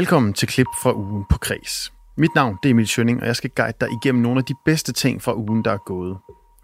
Velkommen til klip fra ugen på Kres. Mit navn det er Emil Schønning, og jeg skal guide dig igennem nogle af de bedste ting fra ugen, der er gået.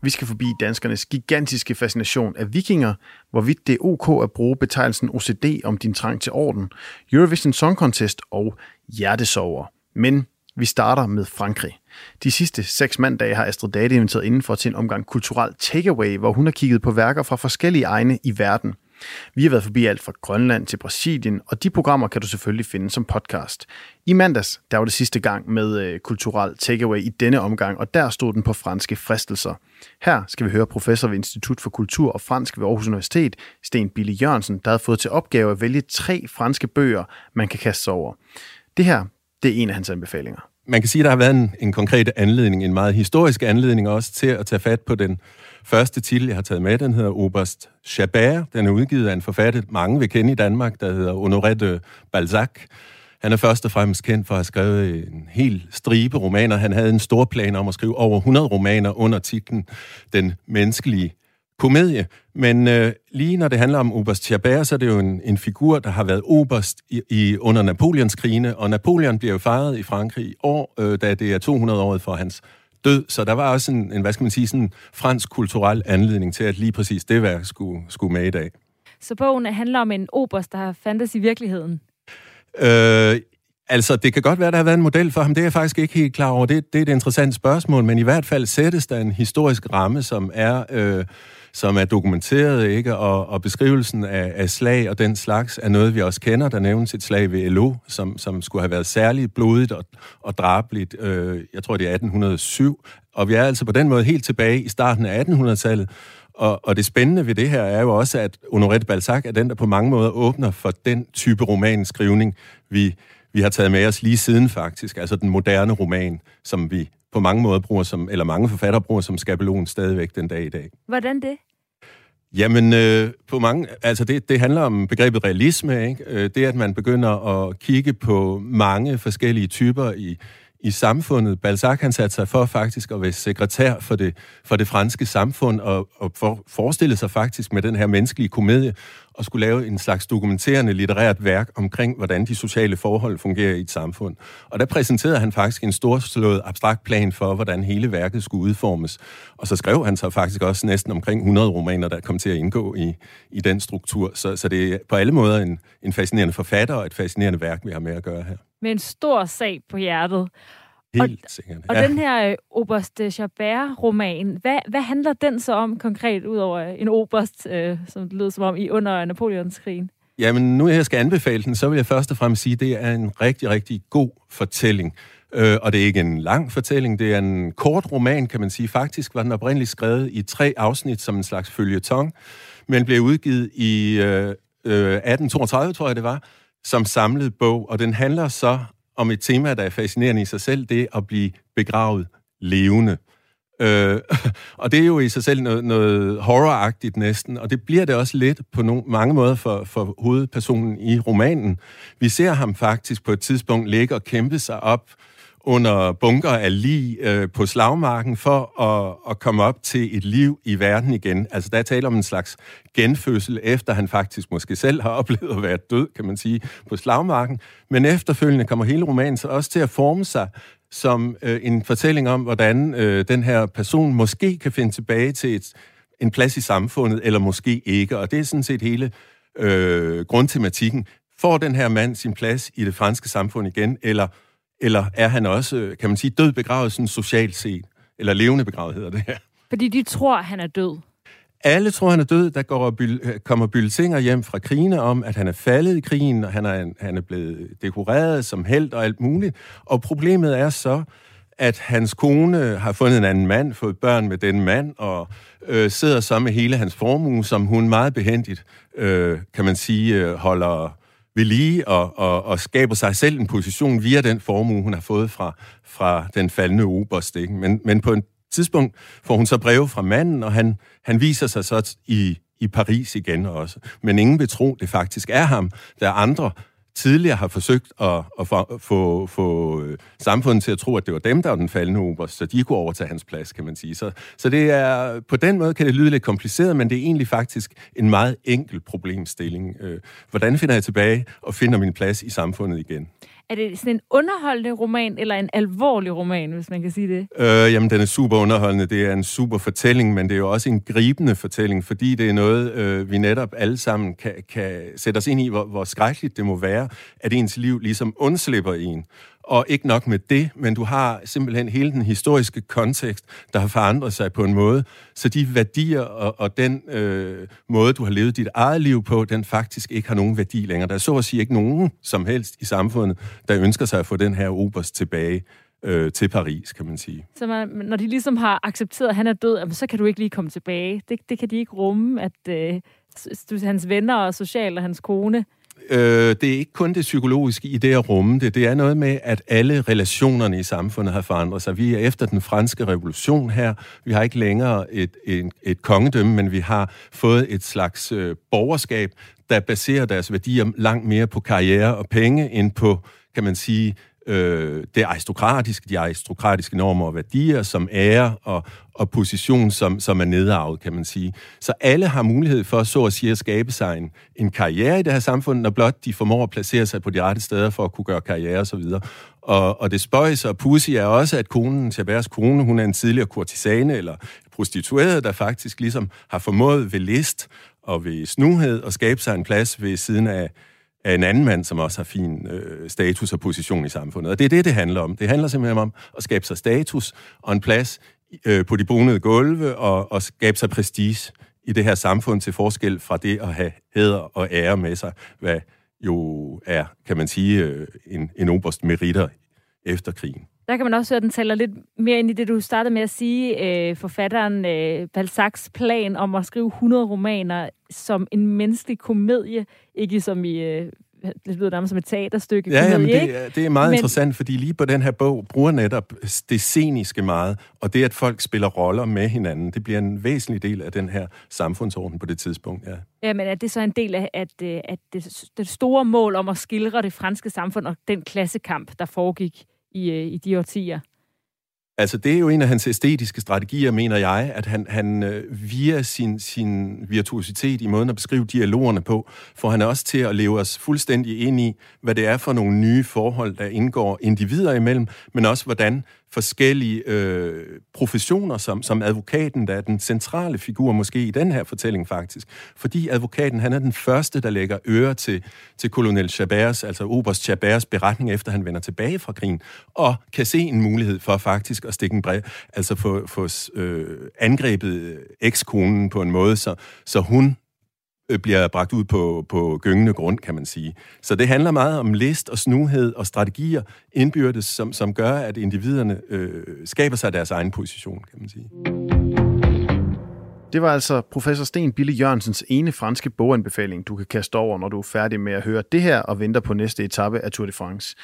Vi skal forbi danskernes gigantiske fascination af vikinger, hvorvidt det er ok at bruge betegnelsen OCD om din trang til orden, Eurovision Song Contest og hjertesover. Men vi starter med Frankrig. De sidste seks mandage har Astrid Date inviteret indenfor til en omgang kulturel takeaway, hvor hun har kigget på værker fra forskellige egne i verden – vi har været forbi alt fra Grønland til Brasilien, og de programmer kan du selvfølgelig finde som podcast. I mandags, der var det sidste gang med øh, kulturel takeaway i denne omgang, og der stod den på franske fristelser. Her skal vi høre professor ved Institut for Kultur og Fransk ved Aarhus Universitet, Sten Bille Jørgensen, der havde fået til opgave at vælge tre franske bøger, man kan kaste sig over. Det her, det er en af hans anbefalinger man kan sige, at der har været en, en konkret anledning, en meget historisk anledning også til at tage fat på den første titel, jeg har taget med. Den hedder Oberst Chabert. Den er udgivet af en forfatter, mange vil kende i Danmark, der hedder Honoré de Balzac. Han er først og fremmest kendt for at have skrevet en hel stribe romaner. Han havde en stor plan om at skrive over 100 romaner under titlen Den menneskelige komedie. Men øh, lige når det handler om Oberst Chabert, så er det jo en, en figur, der har været oberst i, i, under Napoleonskrigene, og Napoleon bliver jo fejret i Frankrig i år, øh, da det er 200-året for hans død. Så der var også en, en hvad skal man sige, sådan fransk kulturel anledning til, at lige præcis det værk skulle, skulle med i dag. Så bogen handler om en oberst, der har fandtes i virkeligheden? Øh, Altså, det kan godt være, der har været en model for ham. Det er jeg faktisk ikke helt klar over. Det, det er et interessant spørgsmål, men i hvert fald sættes der en historisk ramme, som er øh, som er dokumenteret, ikke? Og, og beskrivelsen af, af slag og den slags er noget, vi også kender. Der nævnes et slag ved Elo, som, som skulle have været særligt blodigt og, og drabeligt. Øh, jeg tror, det er 1807. Og vi er altså på den måde helt tilbage i starten af 1800-tallet. Og, og det spændende ved det her er jo også, at Honoré de Balzac er den, der på mange måder åbner for den type romanskrivning, vi, vi har taget med os lige siden faktisk. Altså den moderne roman, som vi på mange måder bruger som, eller mange forfattere bruger som skabelon stadigvæk den dag i dag. Hvordan det? Jamen, øh, på mange, altså det, det handler om begrebet realisme, ikke? Øh, det at man begynder at kigge på mange forskellige typer i, i samfundet. Balzac han satte sig for faktisk at være sekretær for det, for det franske samfund og, og for, forestille sig faktisk med den her menneskelige komedie og skulle lave en slags dokumenterende litterært værk omkring, hvordan de sociale forhold fungerer i et samfund. Og der præsenterede han faktisk en storslået abstrakt plan for, hvordan hele værket skulle udformes. Og så skrev han så faktisk også næsten omkring 100 romaner, der kom til at indgå i, i den struktur. Så, så det er på alle måder en, en fascinerende forfatter og et fascinerende værk, vi har med at gøre her. Med en stor sag på hjertet. Helt og, sikkert. Ja. Og den her øh, Oberst Chabert-roman, hvad, hvad handler den så om konkret, ud over en oberst, øh, som det lyder som om, i under Napoleonskrigen? Jamen, nu jeg skal anbefale den, så vil jeg først og fremmest sige, at det er en rigtig, rigtig god fortælling. Øh, og det er ikke en lang fortælling, det er en kort roman, kan man sige. Faktisk var den oprindeligt skrevet i tre afsnit som en slags følgetong, men blev udgivet i øh, 1832, øh, tror jeg det var, som samlet bog, og den handler så om et tema, der er fascinerende i sig selv, det at blive begravet levende. Øh, og det er jo i sig selv noget, noget horroragtigt næsten, og det bliver det også lidt på no, mange måder for, for hovedpersonen i romanen. Vi ser ham faktisk på et tidspunkt ligge og kæmpe sig op under bunker af lig øh, på slagmarken for at, at komme op til et liv i verden igen. Altså der taler om en slags genfødsel, efter han faktisk måske selv har oplevet at være død, kan man sige, på slagmarken. Men efterfølgende kommer hele romanen så også til at forme sig som øh, en fortælling om, hvordan øh, den her person måske kan finde tilbage til et, en plads i samfundet, eller måske ikke. Og det er sådan set hele øh, grundtematikken. Får den her mand sin plads i det franske samfund igen, eller eller er han også, kan man sige, død begravet sådan socialt set? Eller levende begravet hedder det her. Fordi de tror, han er død. Alle tror, han er død. Der går, kommer byltinger hjem fra krigene om, at han er faldet i krigen, og han er, han er blevet dekoreret som held og alt muligt. Og problemet er så, at hans kone har fundet en anden mand, fået børn med den mand, og øh, sidder så med hele hans formue, som hun meget behendigt, øh, kan man sige, øh, holder ved lige og, og, og skaber sig selv en position via den formue, hun har fået fra, fra den faldende oberst. Ikke? Men, men på et tidspunkt får hun så breve fra manden, og han, han viser sig så i, i Paris igen også. Men ingen vil tro, det faktisk er ham. Der er andre, tidligere har forsøgt at, at få, få, få øh, samfundet til at tro, at det var dem, der var den faldende oberst, så de kunne overtage hans plads, kan man sige. Så, så det er, på den måde kan det lyde lidt kompliceret, men det er egentlig faktisk en meget enkel problemstilling. Øh, hvordan finder jeg tilbage og finder min plads i samfundet igen? Er det sådan en underholdende roman, eller en alvorlig roman, hvis man kan sige det? Øh, jamen, den er super underholdende. Det er en super fortælling, men det er jo også en gribende fortælling, fordi det er noget, øh, vi netop alle sammen kan, kan sætte os ind i, hvor, hvor skrækkeligt det må være, at ens liv ligesom undslipper en. Og ikke nok med det, men du har simpelthen hele den historiske kontekst, der har forandret sig på en måde, så de værdier og, og den øh, måde, du har levet dit eget liv på, den faktisk ikke har nogen værdi længere. Der er så at sige ikke nogen som helst i samfundet, der ønsker sig at få den her oberst tilbage øh, til Paris, kan man sige. Så man, når de ligesom har accepteret, at han er død, så kan du ikke lige komme tilbage. Det, det kan de ikke rumme, at øh, hans venner og social og hans kone øh, det er ikke kun det psykologiske i det at rumme det. Det er noget med, at alle relationerne i samfundet har forandret sig. Vi er efter den franske revolution her. Vi har ikke længere et, et, et kongedømme, men vi har fået et slags øh, borgerskab, der baserer deres værdier langt mere på karriere og penge, end på, kan man sige, øh, det aristokratiske, de aristokratiske normer og værdier, som ære og, og position, som, som er nedarvet, kan man sige. Så alle har mulighed for, så at sige, at skabe sig en, en karriere i det her samfund, når blot de formår at placere sig på de rette steder for at kunne gøre karriere osv. Og, og det spøjs og pussy er også, at konen, Chabers kone, hun er en tidligere kurtisane eller prostitueret, der faktisk ligesom har formået ved list og ved snuhed at skabe sig en plads ved siden af af en anden mand, som også har fin øh, status og position i samfundet. Og det er det, det handler om. Det handler simpelthen om at skabe sig status og en plads øh, på de bonede gulve og, og skabe sig prestige i det her samfund til forskel fra det at have hæder og ære med sig, hvad jo er, kan man sige, øh, en, en oberst meritter efter krigen. Der kan man også høre, at den taler lidt mere ind i det, du startede med at sige, øh, forfatteren øh, Balzacs plan om at skrive 100 romaner som en menneskelig komedie, ikke som i... Øh, det lyder nærmest som et teaterstykke. Ja, jamen, det, er, det er meget Men... interessant, fordi lige på den her bog bruger netop det sceniske meget, og det, at folk spiller roller med hinanden, det bliver en væsentlig del af den her samfundsorden på det tidspunkt. Ja. Ja, men er det så en del af at, øh, at det, det store mål om at skildre det franske samfund og den klassekamp, der foregik i, øh, i de årtier. Altså, det er jo en af hans æstetiske strategier, mener jeg, at han, han øh, via sin, sin virtuositet i måden at beskrive dialogerne på, får han også til at leve os fuldstændig ind i, hvad det er for nogle nye forhold, der indgår individer imellem, men også hvordan forskellige øh, professioner, som, som advokaten, der er den centrale figur måske i den her fortælling faktisk. Fordi advokaten, han er den første, der lægger øre til, til kolonel Chabers, altså Oberst Chabers beretning, efter han vender tilbage fra krigen, og kan se en mulighed for faktisk at stikke en brev, altså få, få øh, angrebet ekskonen på en måde, så, så hun Øh, bliver bragt ud på, på gyngende grund, kan man sige. Så det handler meget om list og snuhed og strategier indbyrdes, som, som gør, at individerne øh, skaber sig deres egen position, kan man sige. Det var altså professor Sten Bille Jørgensens ene franske boganbefaling, du kan kaste over, når du er færdig med at høre det her og venter på næste etape af Tour de France.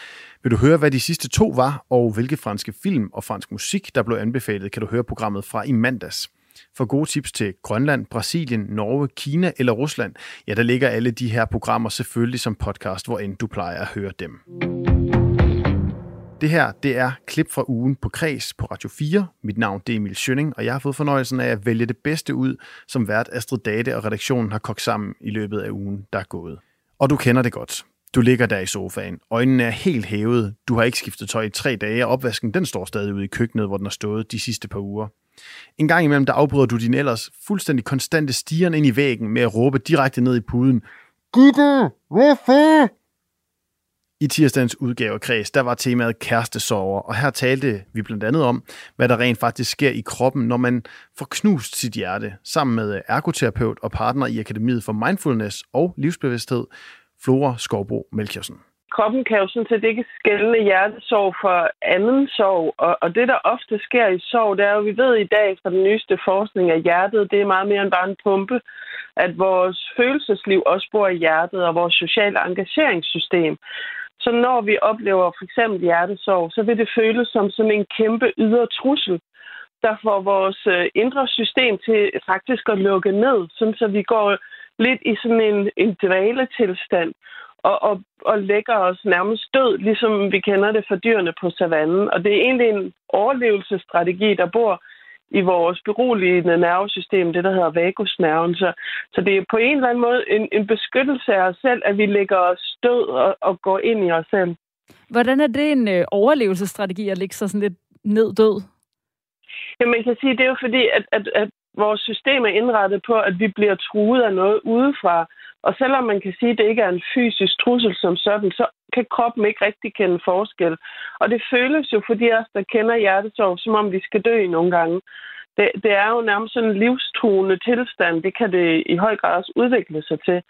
Vil du høre, hvad de sidste to var, og hvilke franske film og fransk musik, der blev anbefalet, kan du høre programmet fra i mandags. For gode tips til Grønland, Brasilien, Norge, Kina eller Rusland, ja, der ligger alle de her programmer selvfølgelig som podcast, hvor end du plejer at høre dem. Det her, det er klip fra ugen på Kreds på Radio 4. Mit navn det er Emil Schønning, og jeg har fået fornøjelsen af at vælge det bedste ud, som vært Astrid Date og redaktionen har kogt sammen i løbet af ugen, der er gået. Og du kender det godt. Du ligger der i sofaen. Øjnene er helt hævet. Du har ikke skiftet tøj i tre dage, og opvasken den står stadig ude i køkkenet, hvor den har stået de sidste par uger. En gang imellem, der afbryder du din ellers fuldstændig konstante stigen ind i væggen med at råbe direkte ned i puden. Gitte, hvorfor? I tirsdagens udgave Kreds, der var temaet kærestesover, og her talte vi blandt andet om, hvad der rent faktisk sker i kroppen, når man får knust sit hjerte, sammen med ergoterapeut og partner i Akademiet for Mindfulness og Livsbevidsthed, Flora Skovbo Melchiorsen kroppen kan jo sådan set ikke skælne hjertesorg for anden sorg. Og, og det, der ofte sker i sorg, det er jo, vi ved i dag fra den nyeste forskning at hjertet, det er meget mere end bare en pumpe, at vores følelsesliv også bor i hjertet, og vores sociale engageringssystem. Så når vi oplever for eksempel hjertesorg, så vil det føles som sådan en kæmpe ydre trussel, der får vores øh, indre system til faktisk at lukke ned, sådan så vi går lidt i sådan en, en dvaletilstand og, og, og lægger os nærmest død, ligesom vi kender det for dyrene på savannen. Og det er egentlig en overlevelsesstrategi, der bor i vores beroligende nervesystem, det der hedder vagusnerven. Så, så det er på en eller anden måde en, en beskyttelse af os selv, at vi lægger os død og, og går ind i os selv. Hvordan er det en øh, overlevelsesstrategi at ligge sig sådan lidt ned død? Ja, man kan sige, det er jo fordi, at, at, at vores system er indrettet på, at vi bliver truet af noget udefra. Og selvom man kan sige, at det ikke er en fysisk trussel som sådan, så kan kroppen ikke rigtig kende forskel. Og det føles jo for de os, der kender hjertesorg, som om vi skal dø nogle gange. Det, det er jo nærmest sådan en livstruende tilstand. Det kan det i høj grad også udvikle sig til.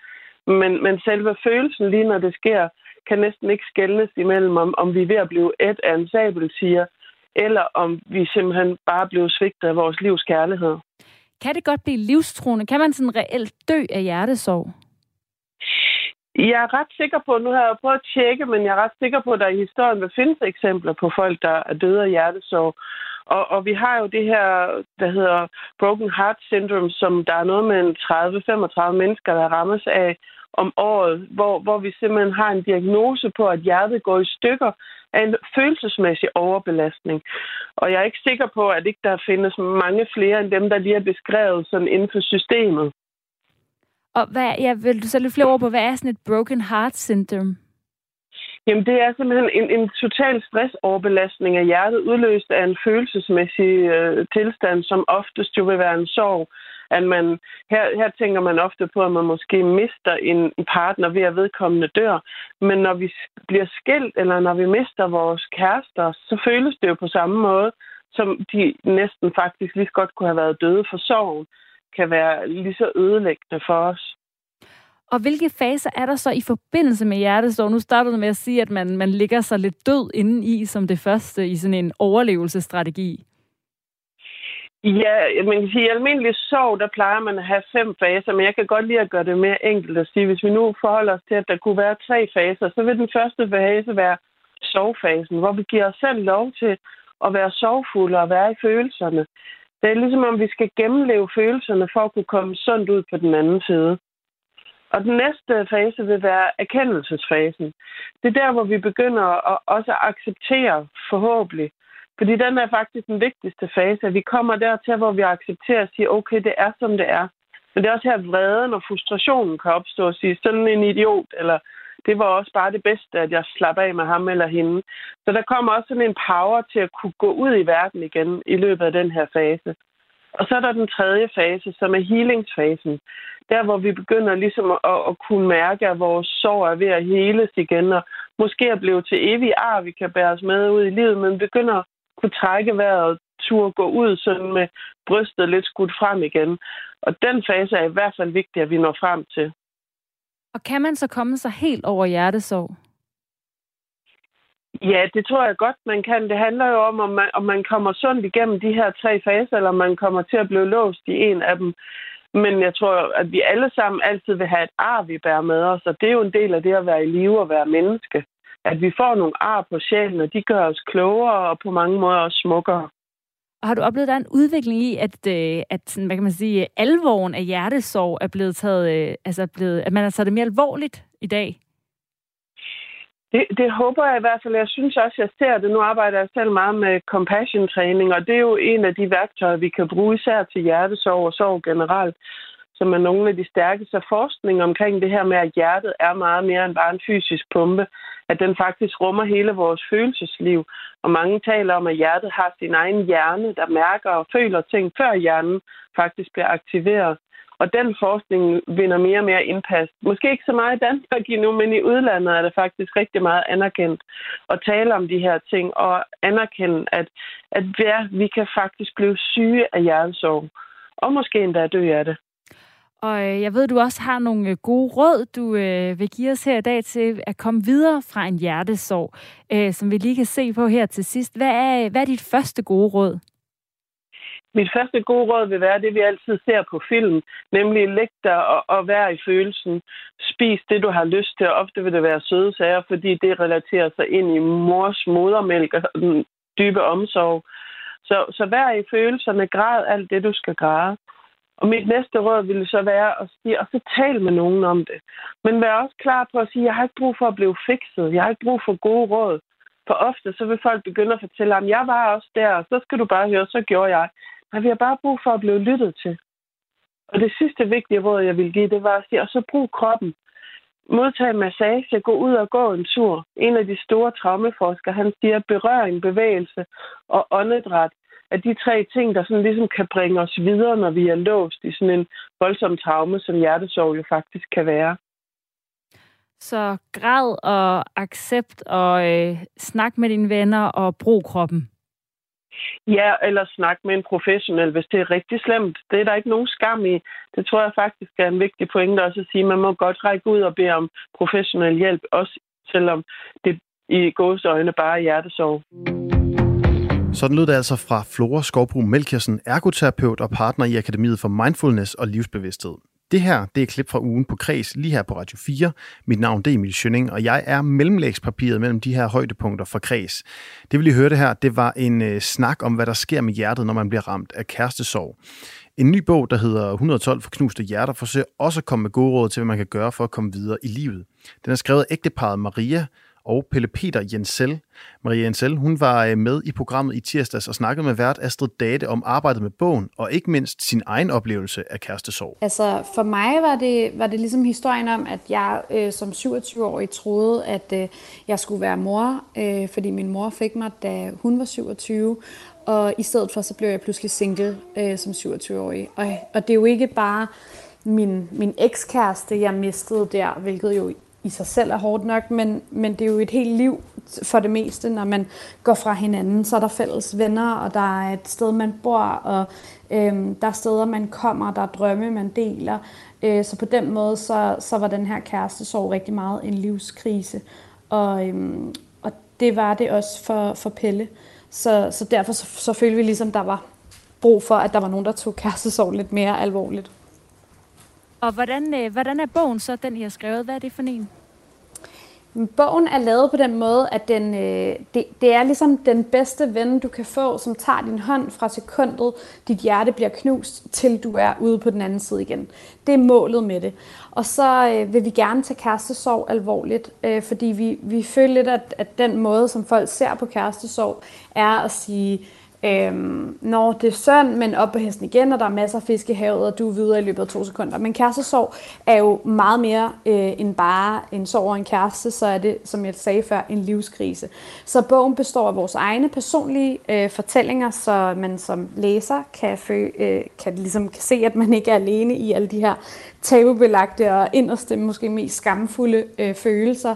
Men, men selve følelsen, lige når det sker, kan næsten ikke skældnes imellem, om, om vi er ved at blive et af en sabeltiger, eller om vi simpelthen bare blev svigtet af vores livs kærlighed. Kan det godt blive livstruende? Kan man sådan reelt dø af hjertesorg? Jeg er ret sikker på, nu har jeg prøvet at tjekke, men jeg er ret sikker på, at der i historien vil findes eksempler på folk, der er døde af hjertesorg. Og, og vi har jo det her, der hedder Broken Heart Syndrome, som der er noget med 30-35 mennesker, der rammes af om året, hvor, hvor vi simpelthen har en diagnose på, at hjertet går i stykker af en følelsesmæssig overbelastning. Og jeg er ikke sikker på, at ikke der findes mange flere end dem, der lige er beskrevet sådan inden for systemet. Og hvad, ja, vil du så lidt flere ord på, hvad er sådan et broken heart syndrome? Jamen, det er simpelthen en, en total stressoverbelastning af hjertet, udløst af en følelsesmæssig øh, tilstand, som oftest jo vil være en sorg. At man, her, her tænker man ofte på, at man måske mister en, en partner ved at vedkommende dør. Men når vi bliver skilt, eller når vi mister vores kærester, så føles det jo på samme måde, som de næsten faktisk lige så godt kunne have været døde for sorgen, kan være lige så ødelæggende for os. Og hvilke faser er der så i forbindelse med hjertesorg? Nu startede du med at sige, at man, man ligger sig lidt død inden i som det første i sådan en overlevelsesstrategi. Ja, man kan sige, at i almindelig sorg, der plejer man at have fem faser, men jeg kan godt lide at gøre det mere enkelt at sige, hvis vi nu forholder os til, at der kunne være tre faser, så vil den første fase være sorgfasen, hvor vi giver os selv lov til at være sorgfulde og være i følelserne. Det er ligesom om, vi skal gennemleve følelserne for at kunne komme sundt ud på den anden side. Og den næste fase vil være erkendelsesfasen. Det er der, hvor vi begynder at også acceptere forhåbentlig. Fordi den er faktisk den vigtigste fase, at vi kommer dertil, hvor vi accepterer og siger, okay, det er som det er. Men det er også her vreden og frustrationen kan opstå og sige, sådan en idiot, eller det var også bare det bedste, at jeg slapper af med ham eller hende. Så der kommer også sådan en power til at kunne gå ud i verden igen i løbet af den her fase. Og så er der den tredje fase, som er healingsfasen. Der, hvor vi begynder ligesom at, at kunne mærke, at vores sorg er ved at heles igen, og måske er blevet til evig ar, vi kan bære os med ud i livet, men begynder at kunne trække vejret tur turde gå ud sådan med brystet lidt skudt frem igen. Og den fase er i hvert fald vigtig, at vi når frem til. Og kan man så komme sig helt over hjertesorg? Ja, det tror jeg godt, man kan. Det handler jo om, om man, om man kommer sundt igennem de her tre faser, eller om man kommer til at blive låst i en af dem. Men jeg tror, at vi alle sammen altid vil have et ar, vi bærer med os, og det er jo en del af det at være i live og være menneske. At vi får nogle ar på sjælen, og de gør os klogere og på mange måder også smukkere. Og har du oplevet, at der er en udvikling i, at, øh, at hvad kan man sige, alvoren af hjertesorg er blevet taget, øh, altså blevet, at man har taget det mere alvorligt i dag? Det, det håber jeg i hvert fald. Jeg synes også, jeg ser det. Nu arbejder jeg selv meget med compassion-træning, og det er jo en af de værktøjer, vi kan bruge især til hjertesorg og sorg generelt, som er nogle af de stærkeste forskning omkring det her med, at hjertet er meget mere end bare en fysisk pumpe. At den faktisk rummer hele vores følelsesliv. Og mange taler om, at hjertet har sin egen hjerne, der mærker og føler ting, før hjernen faktisk bliver aktiveret. Og den forskning vinder mere og mere indpas. Måske ikke så meget i Danmark endnu, men i udlandet er det faktisk rigtig meget anerkendt at tale om de her ting og anerkende, at, at ja, vi kan faktisk blive syge af hjertesorg. Og måske endda dø af det. Og øh, jeg ved, du også har nogle øh, gode råd, du øh, vil give os her i dag til at komme videre fra en hjertesorg, øh, som vi lige kan se på her til sidst. Hvad er, hvad er dit første gode råd? Mit første gode råd vil være det, vi altid ser på film, nemlig læg dig og, og vær i følelsen. Spis det, du har lyst til, og ofte vil det være søde sager, fordi det relaterer sig ind i mors modermælk og den dybe omsorg. Så, så vær i følelserne, græd alt det, du skal græde. Og mit næste råd ville så være at sige, og så tal med nogen om det. Men vær også klar på at sige, jeg har ikke brug for at blive fikset. Jeg har ikke brug for gode råd. For ofte så vil folk begynde at fortælle, at jeg var også der, og så skal du bare høre, så gjorde jeg. Men vi har bare brug for at blive lyttet til. Og det sidste vigtige råd, jeg vil give, det var at sige, og så brug kroppen. Modtag massage, gå ud og gå en tur. En af de store traumeforskere, han siger, berøring, bevægelse og åndedræt er de tre ting, der sådan ligesom kan bringe os videre, når vi er låst i sådan en voldsom traume, som hjertesorg jo faktisk kan være. Så græd og accept og øh, snak med dine venner og brug kroppen. Ja, eller snak med en professionel, hvis det er rigtig slemt. Det er der ikke nogen skam i. Det tror jeg faktisk er en vigtig pointe også at sige. Man må godt række ud og bede om professionel hjælp, også selvom det i gåseøjne bare er hjertesorg. Sådan lød det altså fra Flora Skovbro Melkjersen, ergoterapeut og partner i Akademiet for Mindfulness og Livsbevidsthed. Det her, det er et klip fra ugen på Kreds, lige her på Radio 4. Mit navn det er Emil Schønning, og jeg er mellemlægspapiret mellem de her højdepunkter fra Kreds. Det vil I høre det her, det var en øh, snak om, hvad der sker med hjertet, når man bliver ramt af kærestesorg. En ny bog, der hedder 112 for knuste hjerter, forsøger også at komme med gode råd til, hvad man kan gøre for at komme videre i livet. Den er skrevet af ægteparet Maria, og Pelle Peter Jensel. Maria Jensel, hun var øh, med i programmet i tirsdags og snakkede med vært Astrid Date om arbejdet med bogen, og ikke mindst sin egen oplevelse af kærestesorg. Altså for mig var det, var det ligesom historien om, at jeg øh, som 27-årig troede, at øh, jeg skulle være mor, øh, fordi min mor fik mig, da hun var 27, og i stedet for, så blev jeg pludselig single øh, som 27-årig. Og, og det er jo ikke bare min, min ekskæreste, jeg mistede der, hvilket jo i sig selv er hårdt nok, men, men det er jo et helt liv for det meste, når man går fra hinanden. Så er der fælles venner, og der er et sted, man bor, og øhm, der er steder, man kommer, der er drømme, man deler. Øh, så på den måde, så, så var den her kæreste så rigtig meget en livskrise. Og, øhm, og det var det også for, for Pelle. Så, så derfor så, så følte vi ligesom, der var brug for, at der var nogen, der tog kærestesorg lidt mere alvorligt. Og hvordan, øh, hvordan er bogen så, den I har skrevet? Hvad er det for en? Bogen er lavet på den måde, at den, øh, det, det er ligesom den bedste ven, du kan få, som tager din hånd fra sekundet, dit hjerte bliver knust, til du er ude på den anden side igen. Det er målet med det. Og så øh, vil vi gerne tage kærestesorg alvorligt, øh, fordi vi, vi føler lidt, at, at den måde, som folk ser på kærestesorg, er at sige, Øhm, når det er søn, men op på hesten igen, og der er masser af fisk i havet, og du er videre i løbet af to sekunder. Men kærestesorg er jo meget mere øh, end bare en sorg og en kæreste, så er det, som jeg sagde før, en livskrise. Så bogen består af vores egne personlige øh, fortællinger, så man som læser kan, fø, øh, kan, ligesom, kan se, at man ikke er alene i alle de her tabubelagte og inderste, måske mest skamfulde øh, følelser.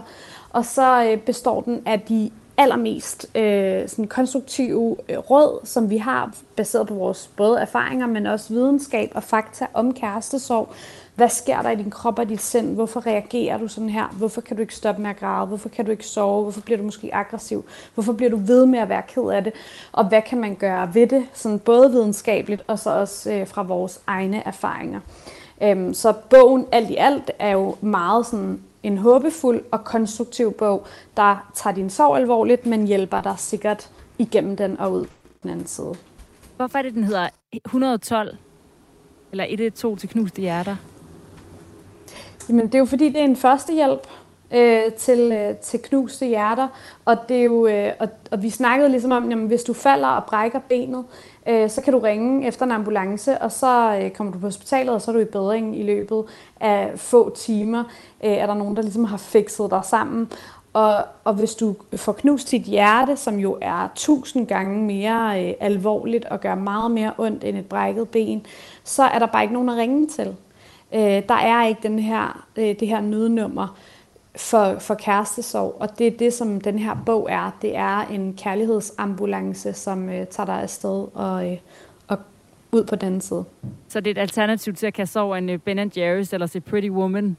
Og så øh, består den af de allermest øh, sådan konstruktive øh, råd, som vi har, baseret på vores både erfaringer, men også videnskab og fakta om kærestesorg. Hvad sker der i din krop og dit sind? Hvorfor reagerer du sådan her? Hvorfor kan du ikke stoppe med at græde? Hvorfor kan du ikke sove? Hvorfor bliver du måske aggressiv? Hvorfor bliver du ved med at være ked af det? Og hvad kan man gøre ved det? Sådan både videnskabeligt og så også øh, fra vores egne erfaringer. Øhm, så bogen alt i alt er jo meget sådan en håbefuld og konstruktiv bog, der tager din sorg alvorligt, men hjælper dig sikkert igennem den og ud den anden side. Hvorfor er det, den hedder 112? Eller 112 til knuste hjerter? Jamen, det er jo fordi, det er en førstehjælp øh, til, øh, til knuste hjerter. Og, det er jo, øh, og, og vi snakkede ligesom om, at hvis du falder og brækker benet, øh, så kan du ringe efter en ambulance, og så øh, kommer du på hospitalet, og så er du i bedring i løbet af få timer. Øh, er der nogen, der ligesom har fikset dig sammen. Og, og hvis du får knust dit hjerte, som jo er tusind gange mere øh, alvorligt og gør meget mere ondt end et brækket ben, så er der bare ikke nogen at ringe til. Øh, der er ikke den her, øh, det her nødnummer for, for kærestesorg, og det er det, som den her bog er. Det er en kærlighedsambulance, som øh, tager dig afsted og, øh, og ud på den side. Så det er et alternativ til at kaste over en øh, Ben Jerry's eller se Pretty Woman?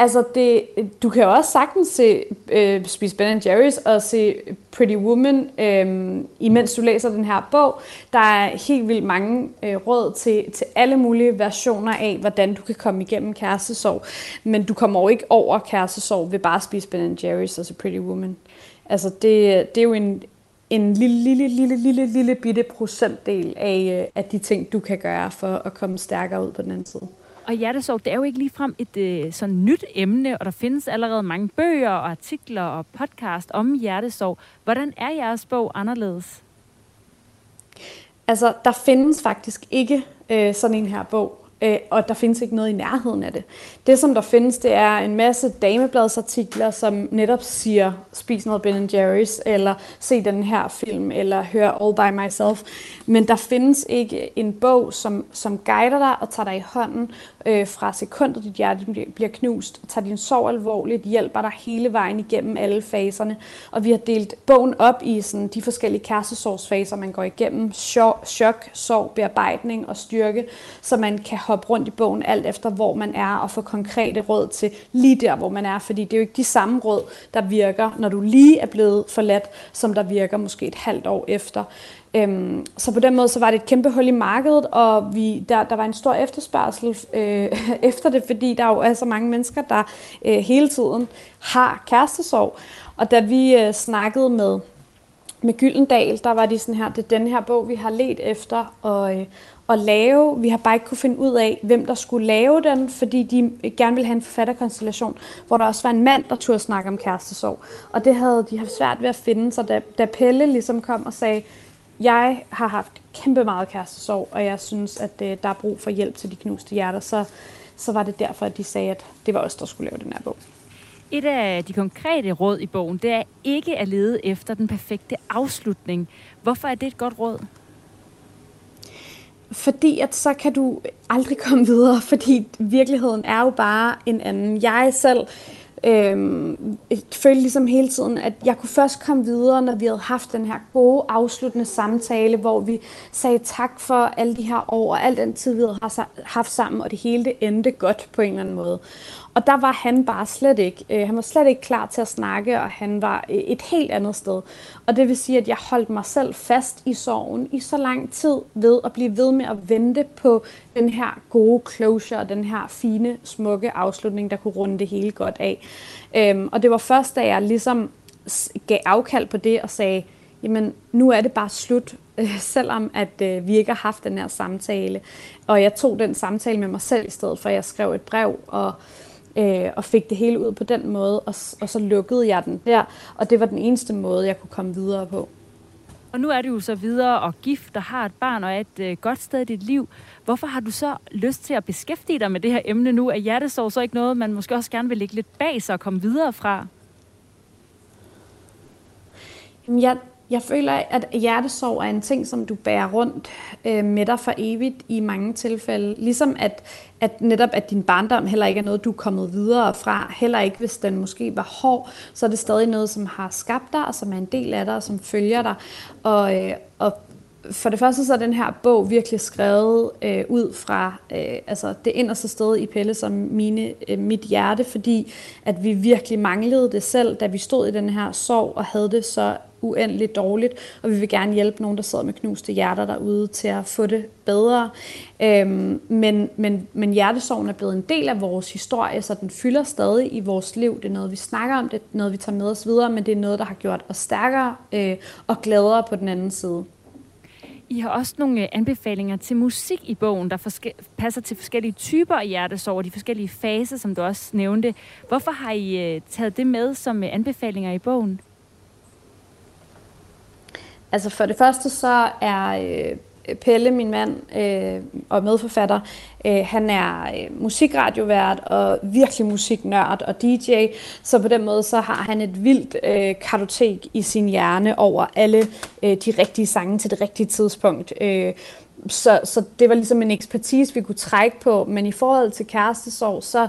Altså, det, du kan jo også sagtens se, øh, spise Ben Jerry's og se Pretty Woman, øh, imens du læser den her bog. Der er helt vildt mange øh, råd til, til alle mulige versioner af, hvordan du kan komme igennem kærestesorg. Men du kommer jo ikke over kærestesorg ved bare at spise Ben Jerry's og se Pretty Woman. Altså, det, det er jo en, en lille, lille, lille, lille, lille bitte procentdel af, øh, af de ting, du kan gøre for at komme stærkere ud på den anden side. Og hjertesorg, det er jo ikke ligefrem et øh, sådan nyt emne, og der findes allerede mange bøger og artikler og podcast om hjertesorg. Hvordan er jeres bog anderledes? Altså, der findes faktisk ikke øh, sådan en her bog øh, og der findes ikke noget i nærheden af det. Det, som der findes, det er en masse damebladsartikler, som netop siger, spis noget Ben Jerry's, eller se den her film, eller hør All By Myself. Men der findes ikke en bog, som, som guider dig og tager dig i hånden øh, fra sekundet, dit hjerte bliver knust, tager din sorg alvorligt, hjælper dig hele vejen igennem alle faserne. Og vi har delt bogen op i sådan, de forskellige kærestesorgsfaser, man går igennem. Chok, chok, sorg, bearbejdning og styrke, så man kan hoppe rundt i bogen alt efter, hvor man er, og få konkrete råd til lige der, hvor man er. Fordi det er jo ikke de samme råd, der virker, når du lige er blevet forladt, som der virker måske et halvt år efter. Øhm, så på den måde så var det et kæmpe hul i markedet, og vi, der, der var en stor efterspørgsel øh, efter det, fordi der jo er så mange mennesker, der øh, hele tiden har kærestesorg. Og da vi øh, snakkede med, med Gyldendal, der var de sådan her, det er den her bog, vi har let efter og, øh, at lave. Vi har bare ikke kunne finde ud af, hvem der skulle lave den, fordi de gerne ville have en forfatterkonstellation, hvor der også var en mand, der turde snakke om kærestesorg. Og det havde de haft svært ved at finde, så da, da Pelle ligesom kom og sagde, jeg har haft kæmpe meget kærestesorg, og jeg synes, at øh, der er brug for hjælp til de knuste hjerter, så, så var det derfor, at de sagde, at det var os, der skulle lave den her bog. Et af de konkrete råd i bogen, det er ikke at lede efter den perfekte afslutning. Hvorfor er det et godt råd? Fordi at så kan du aldrig komme videre, fordi virkeligheden er jo bare en anden. Jeg selv øh, følte ligesom hele tiden, at jeg kunne først komme videre, når vi havde haft den her gode afsluttende samtale, hvor vi sagde tak for alle de her år og al den tid, vi havde haft sammen, og det hele det endte godt på en eller anden måde. Og der var han bare slet ikke. Øh, han var slet ikke klar til at snakke, og han var øh, et helt andet sted. Og det vil sige, at jeg holdt mig selv fast i sorgen i så lang tid ved at blive ved med at vente på den her gode closure, den her fine, smukke afslutning, der kunne runde det hele godt af. Øhm, og det var først, da jeg ligesom gav afkald på det og sagde, jamen nu er det bare slut, øh, selvom at øh, vi ikke har haft den her samtale. Og jeg tog den samtale med mig selv i stedet for, jeg skrev et brev og øh, og fik det hele ud på den måde, og, og så lukkede jeg den der, og det var den eneste måde, jeg kunne komme videre på. Og nu er du jo så videre og gift og har et barn og er et øh, godt sted i dit liv. Hvorfor har du så lyst til at beskæftige dig med det her emne nu? Er hjertesorg så ikke noget, man måske også gerne vil lægge lidt bag sig og komme videre fra? Jeg, jeg føler, at hjertesorg er en ting, som du bærer rundt øh, med dig for evigt i mange tilfælde. Ligesom at, at netop at din barndom heller ikke er noget, du er kommet videre fra. Heller ikke, hvis den måske var hård, så er det stadig noget, som har skabt dig, og som er en del af dig, og som følger dig. Og, øh, og for det første så er den her bog virkelig skrevet øh, ud fra øh, altså det inderste sted i Pelle som mine, øh, mit hjerte, fordi at vi virkelig manglede det selv, da vi stod i den her sorg og havde det så uendeligt dårligt, og vi vil gerne hjælpe nogen, der sidder med knuste hjerter derude til at få det bedre. Øhm, men, men, men hjertesorgen er blevet en del af vores historie, så den fylder stadig i vores liv. Det er noget, vi snakker om, det er noget, vi tager med os videre, men det er noget, der har gjort os stærkere øh, og gladere på den anden side. I har også nogle øh, anbefalinger til musik i bogen, der forske- passer til forskellige typer af hjertesorg, de forskellige faser, som du også nævnte. Hvorfor har I øh, taget det med som øh, anbefalinger i bogen? Altså for det første så er øh, Pelle, min mand øh, og medforfatter, øh, han er øh, musikradiovært og virkelig musiknørd og DJ, så på den måde så har han et vildt øh, kartotek i sin hjerne over alle øh, de rigtige sange til det rigtige tidspunkt. Øh, så, så det var ligesom en ekspertise, vi kunne trække på, men i forhold til kærestesorg, så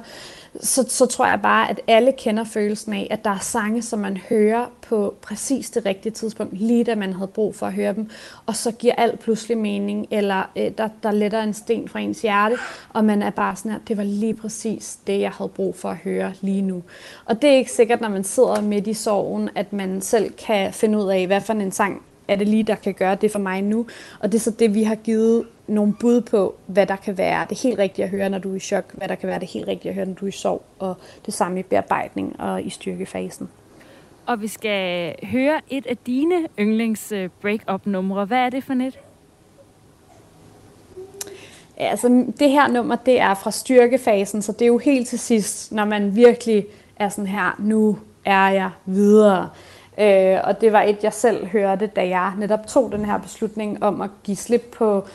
så, så tror jeg bare, at alle kender følelsen af, at der er sange, som man hører på præcis det rigtige tidspunkt, lige da man havde brug for at høre dem, og så giver alt pludselig mening, eller øh, der, der letter en sten fra ens hjerte, og man er bare sådan her, det var lige præcis det, jeg havde brug for at høre lige nu. Og det er ikke sikkert, når man sidder midt i sorgen, at man selv kan finde ud af, hvad for en sang er det lige, der kan gøre det for mig nu. Og det er så det, vi har givet nogle bud på, hvad der kan være det helt rigtige at høre, når du er i chok, hvad der kan være det helt rigtige at høre, når du er i sorg, og det samme i bearbejdning og i styrkefasen. Og vi skal høre et af dine yndlings break-up-numre. Hvad er det for net? Ja, altså det her nummer, det er fra styrkefasen, så det er jo helt til sidst, når man virkelig er sådan her, nu er jeg videre. Øh, og det var et, jeg selv hørte, da jeg netop tog den her beslutning om at give slip på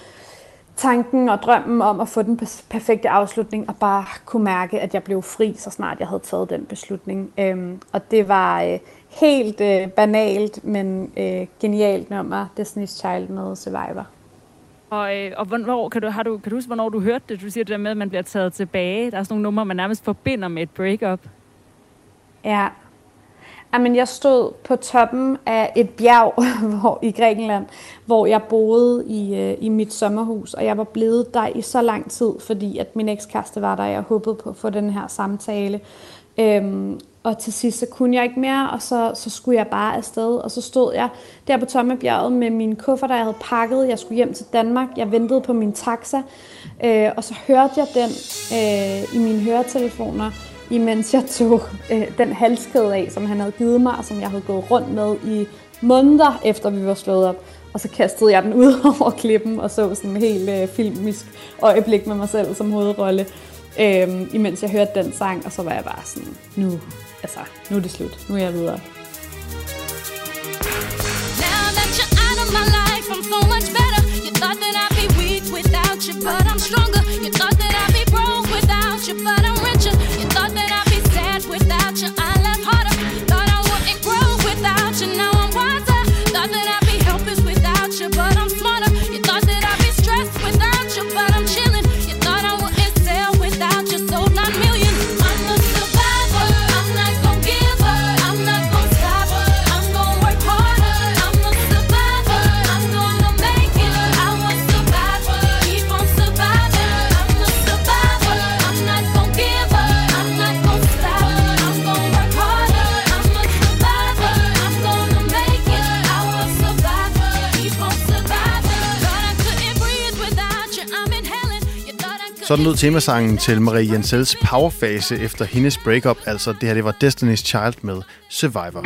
tanken og drømmen om at få den perfekte afslutning, og bare kunne mærke, at jeg blev fri, så snart jeg havde taget den beslutning. Øhm, og det var øh, helt øh, banalt, men øh, genialt nummer, Destiny's Child med Survivor. Og, øh, og hvornår, kan du, har du, kan du huske, hvornår du hørte det? Du siger det der med, at man bliver taget tilbage. Der er sådan nogle numre, man nærmest forbinder med et breakup. Ja. Jamen, jeg stod på toppen af et bjerg hvor, i Grækenland, hvor jeg boede i, øh, i mit sommerhus, og jeg var blevet der i så lang tid, fordi at min ekskæreste var der, og jeg håbede på at få den her samtale. Øhm, og til sidst så kunne jeg ikke mere, og så, så skulle jeg bare afsted. Og så stod jeg der på Tommebjerget med min kuffert, der jeg havde pakket. Jeg skulle hjem til Danmark. Jeg ventede på min taxa. Øh, og så hørte jeg den øh, i mine høretelefoner, imens jeg tog øh, den halskæde af, som han havde givet mig, og som jeg havde gået rundt med i måneder efter vi var slået op. Og så kastede jeg den ud over klippen og så sådan en helt øh, filmisk øjeblik med mig selv som hovedrolle. øh, imens jeg hørte den sang, og så var jeg bare sådan, nu, altså, nu er det slut. Nu er jeg videre. Now that you're out of my life, I'm so much better. You thought that I'd be weak without you, but I'm stronger. You thought that I'd Sådan lød temasangen til Marie Jensels powerfase efter hendes breakup. Altså, det her det var Destiny's Child med Survivor.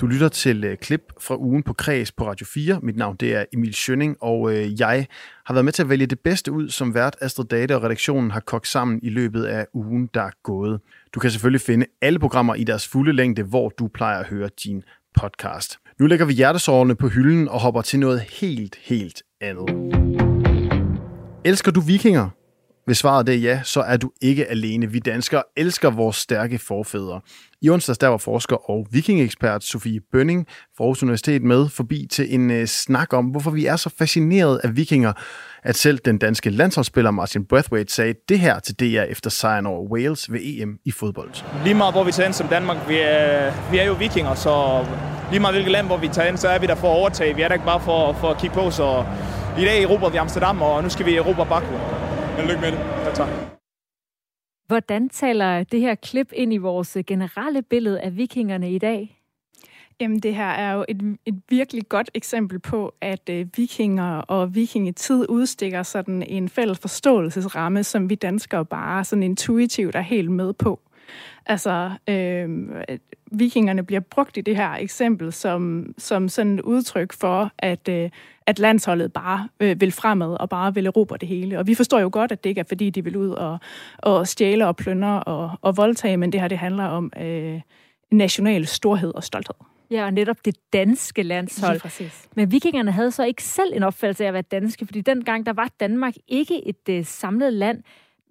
Du lytter til uh, klip fra ugen på Kreds på Radio 4. Mit navn det er Emil Schønning, og uh, jeg har været med til at vælge det bedste ud, som vært Astrid Date og redaktionen har kogt sammen i løbet af ugen, der er gået. Du kan selvfølgelig finde alle programmer i deres fulde længde, hvor du plejer at høre din podcast. Nu lægger vi hjertesårene på hylden og hopper til noget helt, helt andet. Elsker du vikinger? Hvis svaret er ja, så er du ikke alene. Vi danskere elsker vores stærke forfædre. I onsdags der var forsker og vikingekspert Sofie Bønning fra Aarhus Universitet med forbi til en øh, snak om, hvorfor vi er så fascineret af vikinger, at selv den danske landsholdsspiller Martin Brathwaite sagde det her til DR efter sejren over Wales ved EM i fodbold. Lige meget hvor vi tager ind som Danmark, vi er, vi er jo vikinger, så lige meget hvilket land hvor vi tager ind, så er vi der for at overtage. Vi er der ikke bare for, for at kigge på, så i dag erobrer vi Amsterdam, og nu skal vi erobre Baku. Men lykke med det. Ja, tak. Hvordan taler det her klip ind i vores generelle billede af vikingerne i dag? Jamen, det her er jo et, et virkelig godt eksempel på, at øh, vikinger og vikingetid udstikker sådan en fælles forståelsesramme, som vi danskere bare sådan intuitivt er helt med på. Altså, øh, vikingerne bliver brugt i det her eksempel som, som sådan et udtryk for, at, øh, at landsholdet bare øh, vil fremad og bare vil erobre det hele. Og vi forstår jo godt, at det ikke er fordi, de vil ud og, og stjæle og plyndre og, og voldtage, men det her det handler om øh, national storhed og stolthed. Ja, og netop det danske landshold. Men vikingerne havde så ikke selv en opfattelse af at være danske, fordi dengang der var Danmark ikke et øh, samlet land.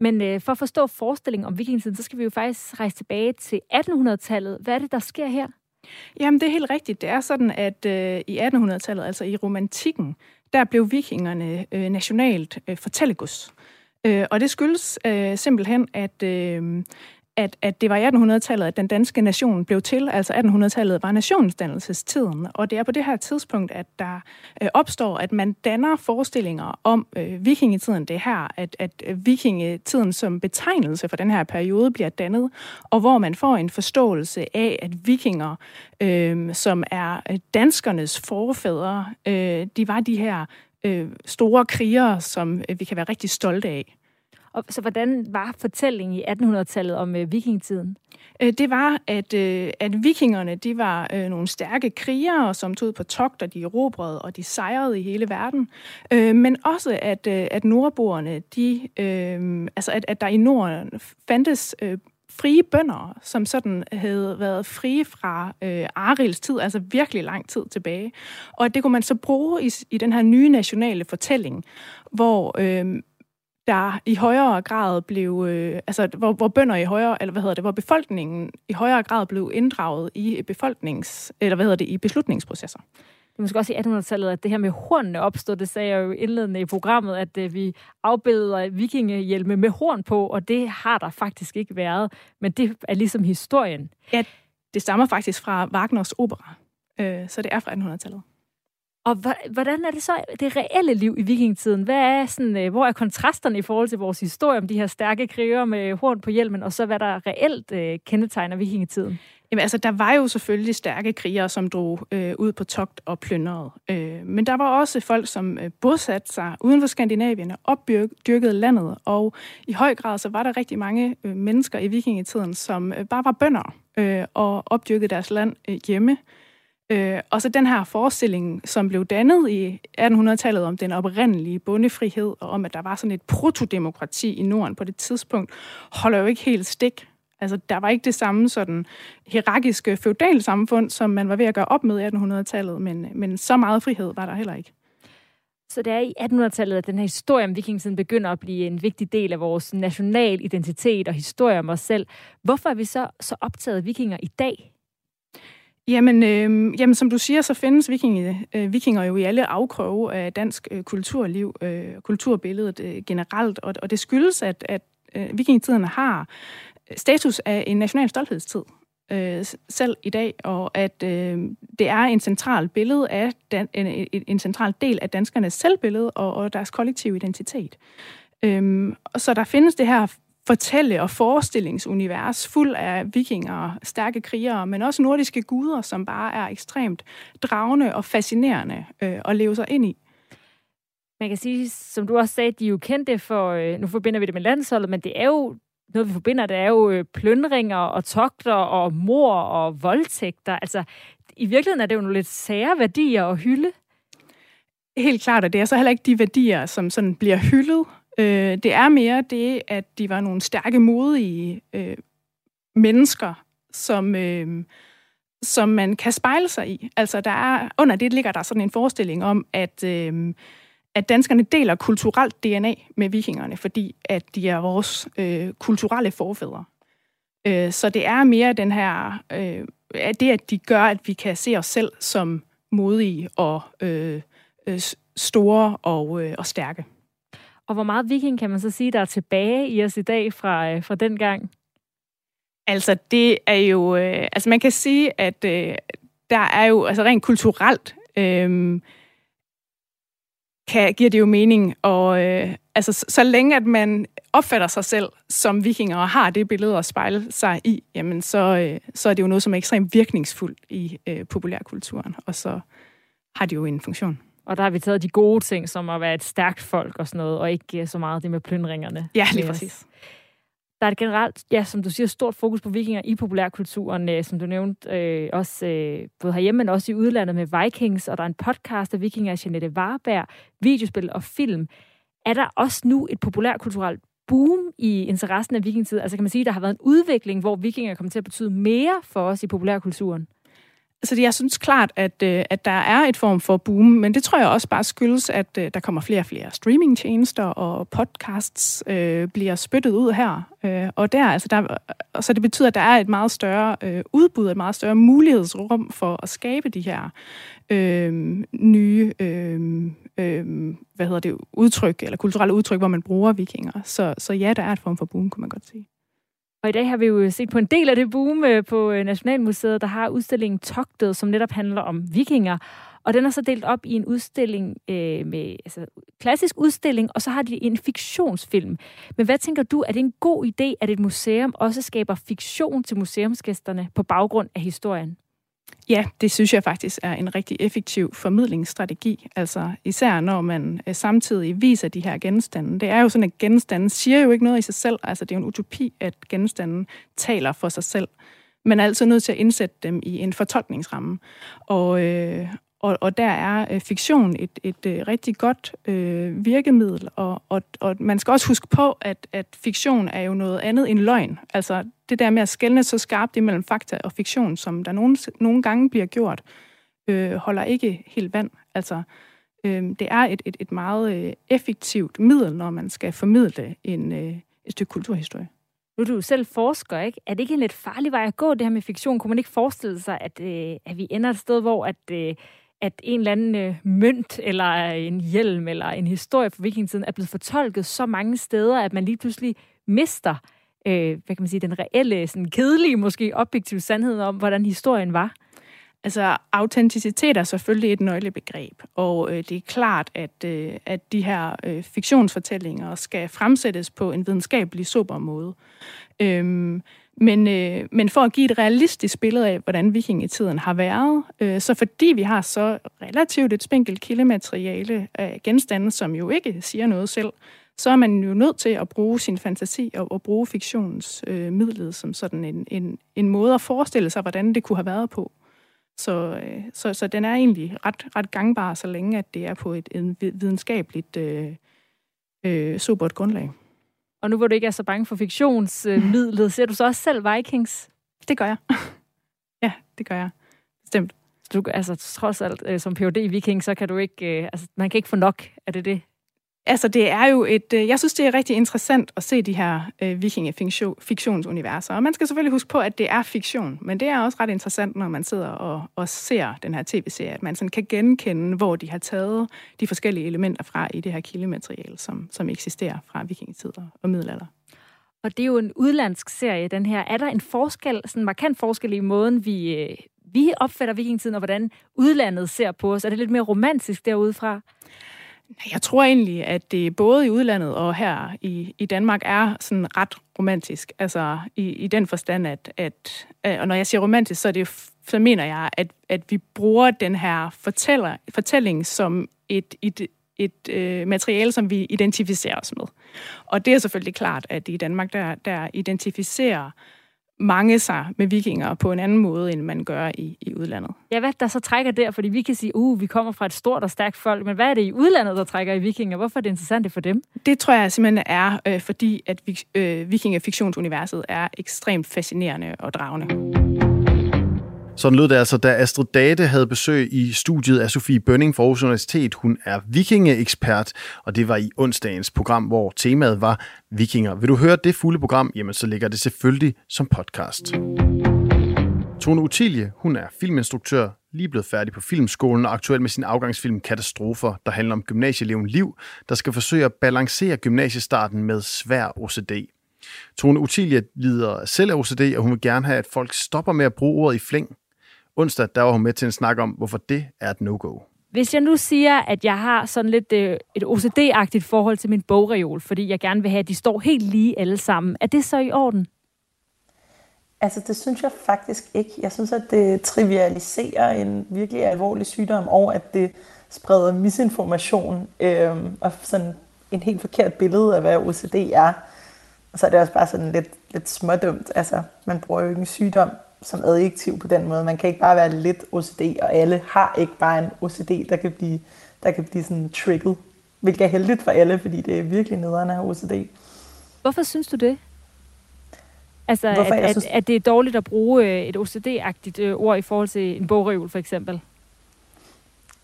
Men øh, for at forstå forestillingen om vikingetiden, så skal vi jo faktisk rejse tilbage til 1800-tallet. Hvad er det, der sker her? Jamen, det er helt rigtigt. Det er sådan, at øh, i 1800-tallet, altså i romantikken, der blev vikingerne øh, nationalt øh, fortællegods. Øh, og det skyldes øh, simpelthen, at, øh, at, at det var i 1800-tallet, at den danske nation blev til. Altså 1800-tallet var nationsdannelsestiden. Og det er på det her tidspunkt, at der øh, opstår, at man danner forestillinger om øh, vikingetiden. Det er her, at, at øh, vikingetiden som betegnelse for den her periode bliver dannet, og hvor man får en forståelse af, at vikinger, øh, som er øh, danskernes forfædre, øh, de var de her øh, store krigere, som øh, vi kan være rigtig stolte af. Og, så hvordan var fortællingen i 1800-tallet om øh, vikingetiden? Øh, det var, at, øh, at vikingerne de var øh, nogle stærke krigere, som tog på togter, de erobrede, og de sejrede i hele verden. Øh, men også, at, øh, at nordboerne, de, øh, altså at, at der i Norden fandtes øh, frie bønder, som sådan havde været frie fra øh, Arils tid, altså virkelig lang tid tilbage. Og det kunne man så bruge i, i den her nye nationale fortælling, hvor øh, der i højere grad blev, øh, altså hvor, hvor bønder i højere, eller hvad hedder det, hvor befolkningen i højere grad blev inddraget i befolknings, eller hvad hedder det, i beslutningsprocesser. Det er måske også i 1800-tallet, at det her med hornene opstod. Det sagde jeg jo indledende i programmet, at øh, vi afbilleder vikingehjelme med horn på, og det har der faktisk ikke været. Men det er ligesom historien. Ja, det stammer faktisk fra Wagners opera, øh, så det er fra 1800-tallet. Og hvordan er det så det reelle liv i vikingetiden? Hvad er sådan, øh, hvor er kontrasterne i forhold til vores historie om de her stærke krigere med horn på hjelmen, og så hvad der reelt øh, kendetegner vikingetiden? Jamen altså, der var jo selvfølgelig stærke krigere, som drog øh, ud på togt og plyndrede. Øh, men der var også folk, som øh, bosatte sig uden for Skandinavien og opdyrkede landet. Og i høj grad så var der rigtig mange øh, mennesker i vikingetiden, som øh, bare var bønder øh, og opdyrkede deres land øh, hjemme. Øh, Øh, og så den her forestilling, som blev dannet i 1800-tallet om den oprindelige bondefrihed, og om, at der var sådan et protodemokrati i Norden på det tidspunkt, holder jo ikke helt stik. Altså, der var ikke det samme sådan hierarkiske feudalsamfund, som man var ved at gøre op med i 1800-tallet, men, men så meget frihed var der heller ikke. Så det er i 1800-tallet, at den her historie om vikingetiden begynder at blive en vigtig del af vores national identitet og historie om os selv. Hvorfor er vi så, så optaget af vikinger i dag? Jamen, øh, jamen, som du siger, så findes vikinge, øh, vikinger jo i alle afkroge af dansk øh, kulturliv, øh, kulturbilledet øh, generelt, og, og det skyldes, at, at øh, vikingetiden har status af en national stolthedstid øh, selv i dag, og at øh, det er en central billede af dan, en, en central del af danskernes selvbillede og, og deres kollektive identitet. Øhm, så der findes det her fortælle- og forestillingsunivers fuld af vikinger, stærke krigere, men også nordiske guder, som bare er ekstremt dragende og fascinerende øh, at leve sig ind i. Man kan sige, som du også sagde, de er jo kendte for, øh, nu forbinder vi det med landsholdet, men det er jo noget, vi forbinder, det er jo øh, pløndringer og togter og mor og voldtægter. Altså, i virkeligheden er det jo nogle lidt sære værdier at hylde. Helt klart, og det er så heller ikke de værdier, som sådan bliver hyldet. Øh, det er mere det, at de var nogle stærke, modige øh, mennesker, som, øh, som man kan spejle sig i. Altså, der er, under det ligger der sådan en forestilling om, at... Øh, at danskerne deler kulturelt DNA med vikingerne, fordi at de er vores øh, kulturelle forfædre. Øh, så det er mere den her, øh, at det, at de gør, at vi kan se os selv som modige og øh, øh, store og, øh, og stærke. Og hvor meget viking kan man så sige, der er tilbage i os i dag fra, øh, fra den gang? Altså, det er jo... Øh, altså, man kan sige, at øh, der er jo altså rent kulturelt... Øh, kan, giver det jo mening. Og øh, altså, så, så længe at man opfatter sig selv som vikinger og har det billede at spejle sig i, jamen så, øh, så er det jo noget, som er ekstremt virkningsfuldt i øh, populærkulturen, og så har det jo en funktion. Og der har vi taget de gode ting, som at være et stærkt folk og sådan noget, og ikke så meget det med plyndringerne. Ja, lige præcis. Der er et generelt, ja, som du siger, stort fokus på vikinger i populærkulturen, øh, som du nævnte, øh, også øh, både herhjemme, men også i udlandet med Vikings, og der er en podcast af vikinger af Jeanette Warberg, videospil og film. Er der også nu et populærkulturelt boom i interessen af vikingetid? Altså kan man sige, at der har været en udvikling, hvor vikinger kommer til at betyde mere for os i populærkulturen? Altså, jeg synes klart, at, øh, at der er et form for boom, men det tror jeg også bare skyldes, at øh, der kommer flere og flere streamingtjenester, og podcasts øh, bliver spyttet ud her. Øh, og der, altså der, øh, så det betyder, at der er et meget større øh, udbud, et meget større mulighedsrum for at skabe de her øh, nye øh, øh, hvad hedder det, udtryk, eller kulturelle udtryk, hvor man bruger vikinger. Så, så ja, der er et form for boom, kunne man godt sige. Og i dag har vi jo set på en del af det boom øh, på øh, Nationalmuseet, der har udstillingen Togtet, som netop handler om vikinger. Og den er så delt op i en udstilling øh, med altså, klassisk udstilling, og så har de en fiktionsfilm. Men hvad tænker du, er det en god idé, at et museum også skaber fiktion til museumsgæsterne på baggrund af historien? Ja, det synes jeg faktisk er en rigtig effektiv formidlingsstrategi. Altså især når man øh, samtidig viser de her genstande. Det er jo sådan, at genstanden siger jo ikke noget i sig selv. Altså det er jo en utopi, at genstanden taler for sig selv. Man er altså nødt til at indsætte dem i en fortolkningsramme. Og, øh, og, og der er øh, fiktion et, et øh, rigtig godt øh, virkemiddel, og, og, og man skal også huske på, at, at fiktion er jo noget andet end løgn. Altså det der med at skælne så skarpt imellem fakta og fiktion, som der nogle, nogle gange bliver gjort, øh, holder ikke helt vand. Altså øh, det er et, et, et meget øh, effektivt middel, når man skal formidle en, øh, et stykke kulturhistorie. Nu er du selv forsker, ikke? Er det ikke en lidt farlig vej at gå, det her med fiktion? Kunne man ikke forestille sig, at, øh, at vi ender et sted, hvor at, øh, at en eller anden øh, mønt, eller en hjelm, eller en historie fra vikingetiden er blevet fortolket så mange steder, at man lige pludselig mister, øh, hvad kan man sige, den reelle, sådan kedelige, måske objektive sandhed om, hvordan historien var? Altså, autenticitet er selvfølgelig et nøglebegreb, og øh, det er klart, at, øh, at de her øh, fiktionsfortællinger skal fremsættes på en videnskabelig sober måde. Øhm, men, øh, men for at give et realistisk billede af, hvordan vikingetiden har været, øh, så fordi vi har så relativt et spinkelt kildemateriale af genstande, som jo ikke siger noget selv, så er man jo nødt til at bruge sin fantasi og, og bruge fiktionens øh, som sådan en, en, en måde at forestille sig, hvordan det kunne have været på. Så, øh, så, så den er egentlig ret, ret gangbar, så længe at det er på et, et videnskabeligt øh, øh, supert grundlag. Og nu hvor du ikke er så bange for fiktionsmidlet, ser du så også selv Vikings? Det gør jeg. ja, det gør jeg. Bestemt. Du, altså, trods alt, øh, som phd viking, så kan du ikke, øh, altså, man kan ikke få nok. Er det det? Altså, det er jo et... Øh, jeg synes, det er rigtig interessant at se de her øh, vikingefiktionsuniverser. Og man skal selvfølgelig huske på, at det er fiktion. Men det er også ret interessant, når man sidder og, og ser den her tv-serie, at man sådan kan genkende, hvor de har taget de forskellige elementer fra i det her kildemateriale, som, som eksisterer fra vikingetider og middelalder. Og det er jo en udlandsk serie, den her. Er der en forskel, sådan en markant forskel i måden, vi, øh, vi opfatter vikingetiden, og hvordan udlandet ser på os? Er det lidt mere romantisk derudefra? Jeg tror egentlig, at det både i udlandet og her i, i Danmark er sådan ret romantisk. Altså i, i den forstand, at, at, og når jeg siger romantisk, så, er det, så mener jeg, at, at vi bruger den her fortæller, fortælling som et, et, et øh, materiale, som vi identificerer os med. Og det er selvfølgelig klart, at i Danmark, der, der identificerer mange sig med vikinger på en anden måde, end man gør i, i udlandet. Ja, hvad der så trækker der? Fordi vi kan sige, uh, vi kommer fra et stort og stærkt folk, men hvad er det i udlandet, der trækker i vikinger? Hvorfor er det interessant for dem? Det tror jeg simpelthen er, øh, fordi at øh, vikingefiktionsuniverset er ekstremt fascinerende og dragende. Sådan lød det altså, da Astrid Date havde besøg i studiet af Sofie Bønning fra Aarhus Universitet. Hun er vikingeekspert, og det var i onsdagens program, hvor temaet var vikinger. Vil du høre det fulde program, jamen så ligger det selvfølgelig som podcast. Tone Utilie, hun er filminstruktør, lige blevet færdig på filmskolen og aktuel med sin afgangsfilm Katastrofer, der handler om gymnasieeleven Liv, der skal forsøge at balancere gymnasiestarten med svær OCD. Tone Utilie lider selv af OCD, og hun vil gerne have, at folk stopper med at bruge ordet i flæng, Onsdag der var hun med til en snak om, hvorfor det er et no-go. Hvis jeg nu siger, at jeg har sådan lidt øh, et OCD-agtigt forhold til min bogreol, fordi jeg gerne vil have, at de står helt lige alle sammen, er det så i orden? Altså, det synes jeg faktisk ikke. Jeg synes, at det trivialiserer en virkelig alvorlig sygdom, og at det spreder misinformation øh, og sådan en helt forkert billede af, hvad OCD er. Og så er det også bare sådan lidt, lidt smådumt. Altså, man bruger jo ikke en sygdom som adjektiv på den måde. Man kan ikke bare være lidt OCD, og alle har ikke bare en OCD, der kan blive, der kan blive sådan trigget. Hvilket er heldigt for alle, fordi det er virkelig nederen af OCD. Hvorfor synes du det? Altså, Hvorfor, at, synes... at, at det er dårligt at bruge øh, et OCD-agtigt øh, ord i forhold til en bogreol, for eksempel?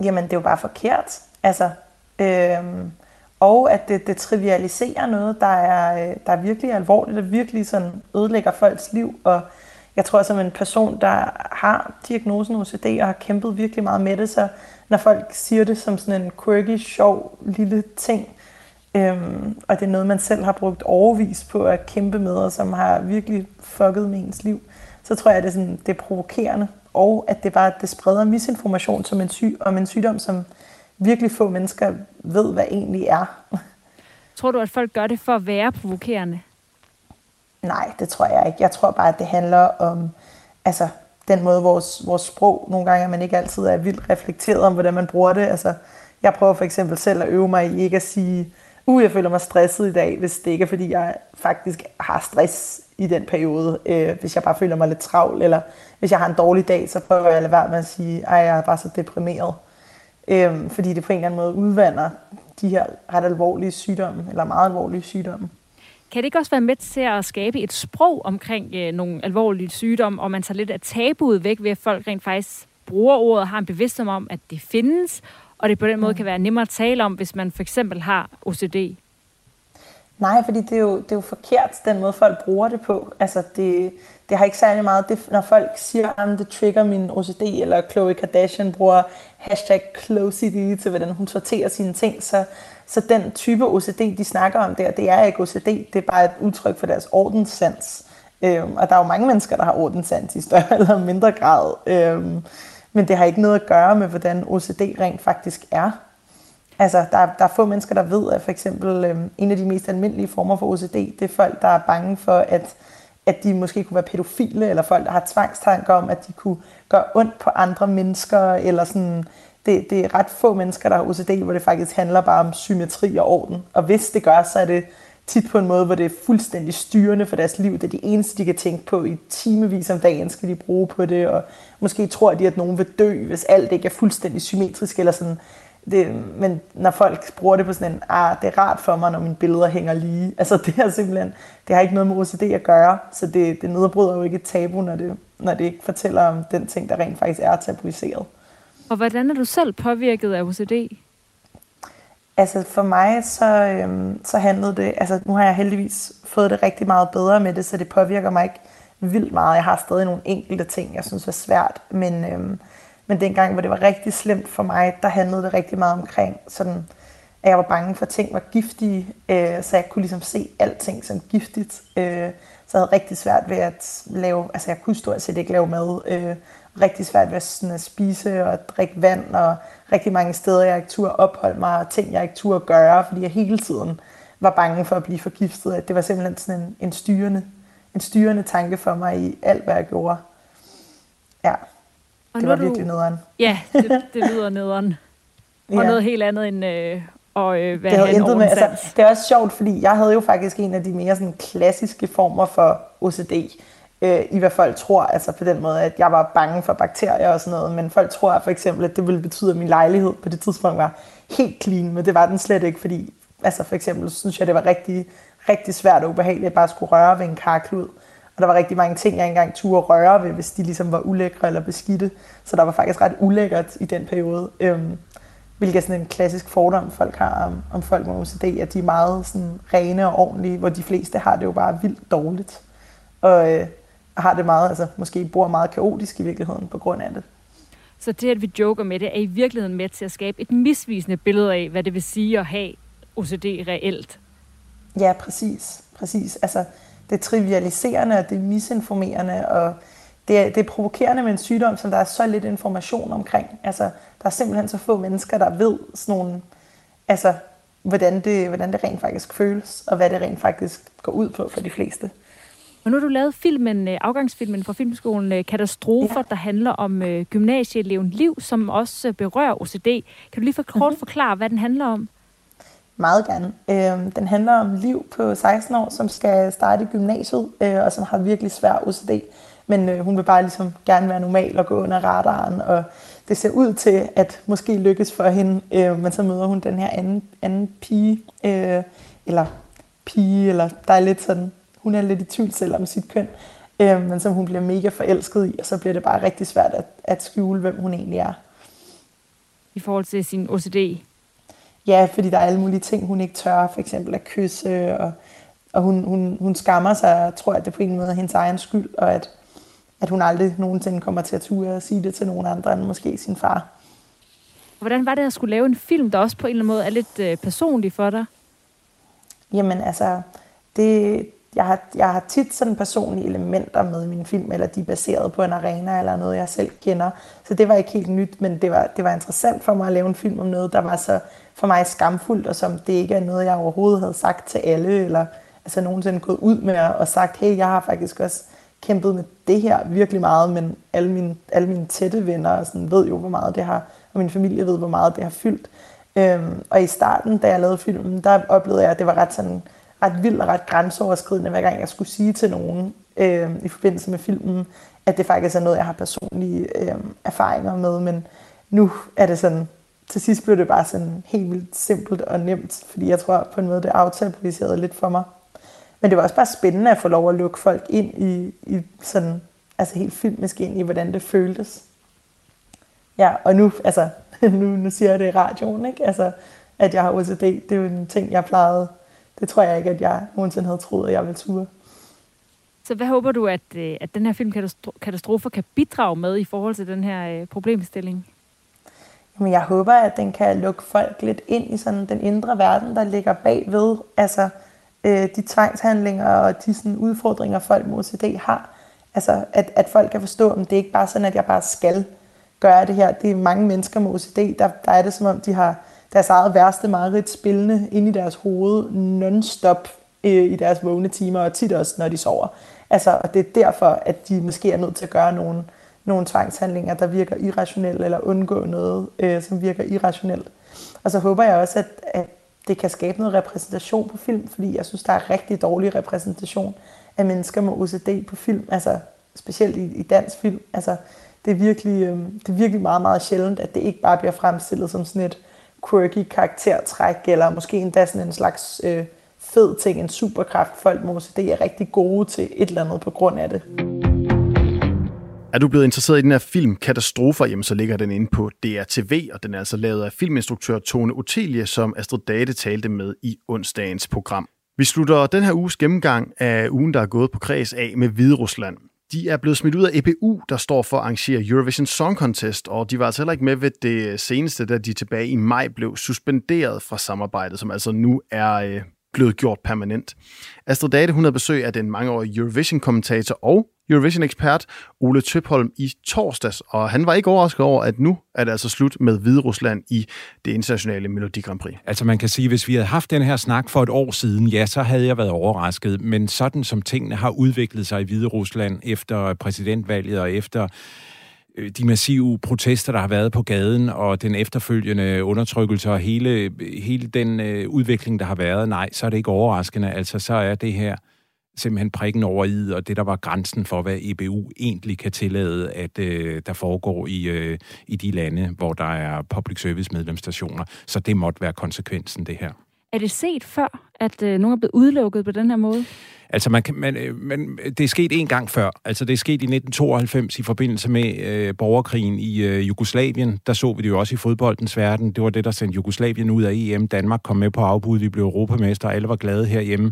Jamen, det er jo bare forkert. Altså, øhm, og at det, det trivialiserer noget, der er, øh, der er virkelig alvorligt, og virkelig sådan ødelægger folks liv, og jeg tror, som en person, der har diagnosen OCD og har kæmpet virkelig meget med det, så når folk siger det som sådan en quirky, sjov lille ting, øhm, og det er noget, man selv har brugt overvis på at kæmpe med, og som har virkelig fucket med ens liv, så tror jeg, at det er, sådan, det er provokerende, og at det bare det spreder misinformation som en syg, om en sygdom, som virkelig få mennesker ved, hvad egentlig er. Tror du, at folk gør det for at være provokerende? Nej, det tror jeg ikke. Jeg tror bare, at det handler om altså, den måde, vores, vores sprog nogle gange, at man ikke altid er vildt reflekteret om, hvordan man bruger det. Altså, jeg prøver for eksempel selv at øve mig i ikke at sige, uh, jeg føler mig stresset i dag, hvis det ikke er, fordi jeg faktisk har stress i den periode. Øh, hvis jeg bare føler mig lidt travl, eller hvis jeg har en dårlig dag, så prøver jeg at lade være med at sige, at jeg er bare så deprimeret. øh, fordi det på en eller anden måde udvander de her ret alvorlige sygdomme, eller meget alvorlige sygdomme. Kan det ikke også være med til at skabe et sprog omkring øh, nogle alvorlige sygdomme, og man tager lidt af tabuet væk ved, at folk rent faktisk bruger ordet har en bevidsthed om, at det findes, og det på den måde mm. kan være nemmere at tale om, hvis man for eksempel har OCD? Nej, fordi det er, jo, det er jo forkert, den måde folk bruger det på. Altså, det, det har ikke særlig meget, det, når folk siger, at det trigger min OCD, eller Khloe Kardashian bruger hashtag CloCD til, hvordan hun sorterer sine ting, så, så den type OCD, de snakker om der, det er ikke OCD, det er bare et udtryk for deres ordenssans. Øhm, og der er jo mange mennesker, der har ordenssans i større eller mindre grad. Øhm, men det har ikke noget at gøre med, hvordan OCD rent faktisk er. Altså, der, der er få mennesker, der ved, at for eksempel øhm, en af de mest almindelige former for OCD, det er folk, der er bange for, at, at de måske kunne være pædofile, eller folk, der har tvangstanker om, at de kunne gøre ondt på andre mennesker, eller sådan... Det, det er ret få mennesker, der har OCD, hvor det faktisk handler bare om symmetri og orden. Og hvis det gør, så er det tit på en måde, hvor det er fuldstændig styrende for deres liv. Det er det eneste, de kan tænke på i timevis om dagen, skal de bruge på det, og måske tror de, at nogen vil dø, hvis alt ikke er fuldstændig symmetrisk, eller sådan. Det, men når folk bruger det på sådan en, ah, det er rart for mig, når mine billeder hænger lige. Altså det er simpelthen, det har ikke noget med OCD at gøre, så det, det nedbryder jo ikke et tabu, når det, når det ikke fortæller om den ting, der rent faktisk er tabuiseret. Og hvordan er du selv påvirket af OCD? Altså for mig, så, øhm, så handlede det, altså nu har jeg heldigvis fået det rigtig meget bedre med det, så det påvirker mig ikke vildt meget. Jeg har stadig nogle enkelte ting, jeg synes er svært, men, øhm, men dengang, hvor det var rigtig slemt for mig, der handlede det rigtig meget omkring sådan, at jeg var bange for, at ting var giftige, øh, så jeg kunne ligesom se alting som giftigt. Øh, så jeg havde rigtig svært ved at lave, altså jeg kunne stort set ikke lave mad, øh, rigtig svært ved sådan at spise og drikke vand, og rigtig mange steder, jeg ikke turde opholde mig, og ting, jeg ikke turde gøre, fordi jeg hele tiden var bange for at blive forgiftet. At det var simpelthen sådan en, en, styrende, en styrende tanke for mig i alt, hvad jeg gjorde. Ja, og det var du... virkelig nederen. Ja, det, det lyder nederen. Og ja. noget helt andet end øh, og øh, hvad det, havde intet med, altså, det er også sjovt, fordi jeg havde jo faktisk en af de mere sådan, klassiske former for OCD øh, i hvad folk tror, altså på den måde, at jeg var bange for bakterier og sådan noget, men folk tror for eksempel, at det ville betyde, at min lejlighed på det tidspunkt var helt clean, men det var den slet ikke, fordi altså for eksempel synes jeg, det var rigtig, rigtig svært og ubehageligt at bare skulle røre ved en karklud, og der var rigtig mange ting, jeg ikke engang turde røre ved, hvis de ligesom var ulækre eller beskidte, så der var faktisk ret ulækkert i den periode. Øhm, hvilket er sådan en klassisk fordom, folk har om, om folk med OCD, at de er meget sådan rene og ordentlige, hvor de fleste har det jo bare vildt dårligt. Og, øh, har det meget, altså måske bor meget kaotisk i virkeligheden på grund af det. Så det, at vi joker med det, er i virkeligheden med til at skabe et misvisende billede af, hvad det vil sige at have OCD reelt. Ja, præcis. præcis. Altså, det er trivialiserende, og det er misinformerende, og det er, det er provokerende med en sygdom, som der er så lidt information omkring. Altså, der er simpelthen så få mennesker, der ved sådan nogle, altså, hvordan det, hvordan det rent faktisk føles, og hvad det rent faktisk går ud på for de fleste. Og nu har du lavet filmen, øh, afgangsfilmen fra filmskolen øh, Katastrofer, ja. der handler om øh, gymnasieeleven Liv, som også berører OCD. Kan du lige for kort mm-hmm. forklare, hvad den handler om? Meget gerne. Øh, den handler om Liv på 16 år, som skal starte i gymnasiet, øh, og som har virkelig svær OCD. Men øh, hun vil bare ligesom gerne være normal og gå under radaren, og det ser ud til, at måske lykkes for hende, øh, men så møder hun den her anden, anden pige, øh, eller pige, eller der er lidt sådan hun er lidt i tvivl selv om sit køn, øh, men som hun bliver mega forelsket i, og så bliver det bare rigtig svært at, at skjule, hvem hun egentlig er. I forhold til sin OCD? Ja, fordi der er alle mulige ting, hun ikke tør, for eksempel at kysse, og, og hun, hun, hun skammer sig, og tror, at det på en måde er hendes egen skyld, og at, at hun aldrig nogensinde kommer til at ture og sige det til nogen andre end måske sin far. Hvordan var det at skulle lave en film, der også på en eller anden måde er lidt øh, personlig for dig? Jamen altså, det, jeg har, jeg har tit sådan personlige elementer med i min film, eller de er baseret på en arena eller noget, jeg selv kender. Så det var ikke helt nyt, men det var, det var interessant for mig at lave en film om noget, der var så for mig skamfuldt, og som det ikke er noget, jeg overhovedet havde sagt til alle, eller altså nogensinde gået ud med og sagt, hey, jeg har faktisk også kæmpet med det her virkelig meget, men alle mine, alle mine tætte venner og sådan, ved jo, hvor meget det har, og min familie ved, hvor meget det har fyldt. Øhm, og i starten, da jeg lavede filmen, der oplevede jeg, at det var ret sådan ret vild og ret grænseoverskridende, hver gang jeg skulle sige til nogen øh, i forbindelse med filmen, at det faktisk er noget, jeg har personlige øh, erfaringer med, men nu er det sådan, til sidst blev det bare sådan helt vildt simpelt og nemt, fordi jeg tror på en måde, det aftabuiserede lidt for mig. Men det var også bare spændende at få lov at lukke folk ind i, i sådan, altså helt filmisk ind i, hvordan det føltes. Ja, og nu, altså, nu, nu siger jeg det i radioen, ikke? Altså, at jeg har OCD, det er jo en ting, jeg plejede. Det tror jeg ikke, at jeg nogensinde havde troet, at jeg ville ture. Så hvad håber du, at, øh, at den her film Katastrofer kan bidrage med i forhold til den her øh, problemstilling? Jamen, jeg håber, at den kan lukke folk lidt ind i sådan den indre verden, der ligger bagved. Altså øh, de tvangshandlinger og de sådan, udfordringer, folk med OCD har. Altså, at, at folk kan forstå, at det er ikke bare sådan, at jeg bare skal gøre det her. Det er mange mennesker med OCD, der, der er det som om, de har deres eget værste mareridt spillende ind i deres hoved non-stop øh, i deres vågne timer, og tit også, når de sover. Altså, og det er derfor, at de måske er nødt til at gøre nogle, nogle tvangshandlinger, der virker irrationelt, eller undgå noget, øh, som virker irrationelt. Og så håber jeg også, at, at det kan skabe noget repræsentation på film, fordi jeg synes, der er rigtig dårlig repræsentation af mennesker med OCD på film, altså specielt i, i dansk film. Altså, det er, virkelig, øh, det er virkelig meget, meget sjældent, at det ikke bare bliver fremstillet som sådan et quirky karaktertræk, eller måske endda sådan en slags øh, fed ting, en superkraft, folk med OCD er rigtig gode til et eller andet på grund af det. Er du blevet interesseret i den her film Katastrofer, jamen så ligger den inde på DRTV, og den er altså lavet af filminstruktør Tone Otelie, som Astrid Date talte med i onsdagens program. Vi slutter den her uges gennemgang af ugen, der er gået på kreds af med Hvide Rusland. De er blevet smidt ud af EBU, der står for at arrangere Eurovision Song Contest, og de var altså heller ikke med ved det seneste, da de tilbage i maj blev suspenderet fra samarbejdet, som altså nu er øh, blevet gjort permanent. Astrid Date, hun havde besøg af den mangeårige Eurovision-kommentator og Eurovision-ekspert Ole Tøpholm i torsdags, og han var ikke overrasket over, at nu er det altså slut med Hvide Rusland i det internationale Melodi Grand Prix. Altså man kan sige, hvis vi havde haft den her snak for et år siden, ja, så havde jeg været overrasket, men sådan som tingene har udviklet sig i Hvide Rusland efter præsidentvalget og efter Øh, de massive protester, der har været på gaden, og den efterfølgende undertrykkelse og hele, hele den øh, udvikling, der har været, nej, så er det ikke overraskende. Altså, så er det her simpelthen prikken over i, og det, der var grænsen for, hvad EBU egentlig kan tillade, at øh, der foregår i, øh, i de lande, hvor der er public service medlemsstationer. Så det måtte være konsekvensen, det her. Er det set før, at øh, nogen er blevet udelukket på den her måde? Altså, man, man, øh, man, det er sket en gang før. Altså, det er sket i 1992 i forbindelse med øh, borgerkrigen i øh, Jugoslavien. Der så vi det jo også i fodboldens verden. Det var det, der sendte Jugoslavien ud af EM. Danmark kom med på afbud. Vi blev europamester. Alle var glade herhjemme.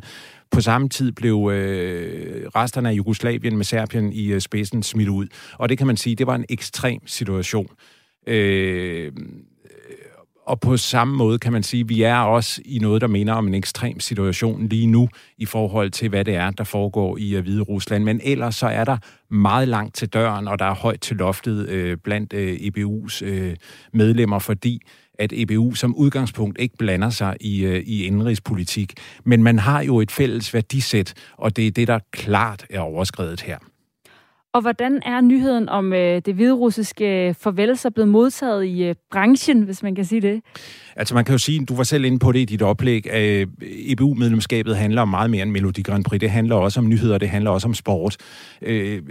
På samme tid blev øh, resterne af Jugoslavien med Serbien i øh, spidsen smidt ud. Og det kan man sige, det var en ekstrem situation. Øh, og på samme måde kan man sige, at vi er også i noget, der minder om en ekstrem situation lige nu i forhold til, hvad det er, der foregår i Hvide Rusland. Men ellers så er der meget langt til døren, og der er højt til loftet øh, blandt øh, EBU's øh, medlemmer, fordi at EBU som udgangspunkt ikke blander sig i, øh, i indrigspolitik. Men man har jo et fælles værdisæt, og det er det, der klart er overskrevet her. Og hvordan er nyheden om øh, det hviderussiske øh, farvel så blevet modtaget i øh, branchen, hvis man kan sige det? Altså man kan jo sige, du var selv inde på det i dit oplæg, øh, at EBU-medlemskabet handler om meget mere end Melodi Grand Prix. Det handler også om nyheder, det handler også om sport. Øh, øh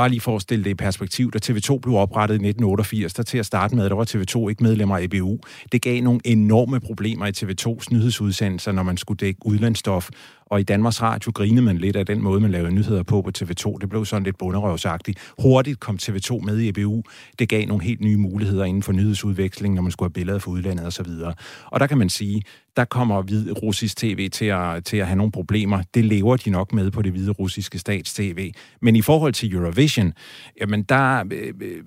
Bare lige for at stille det i perspektiv, da TV2 blev oprettet i 1988, der til at starte med, der var TV2 ikke medlemmer af EBU. Det gav nogle enorme problemer i TV2's nyhedsudsendelser, når man skulle dække udlandsstof. Og i Danmarks Radio grinede man lidt af den måde, man lavede nyheder på på TV2. Det blev sådan lidt bunderøvsagtigt. Hurtigt kom TV2 med i EBU. Det gav nogle helt nye muligheder inden for nyhedsudveksling, når man skulle have billeder fra udlandet osv. Og, og der kan man sige, der kommer hvid russisk tv til at, til at have nogle problemer. Det lever de nok med på det hvide russiske stats-tv. Men i forhold til Eurovision, jamen der... Øh, øh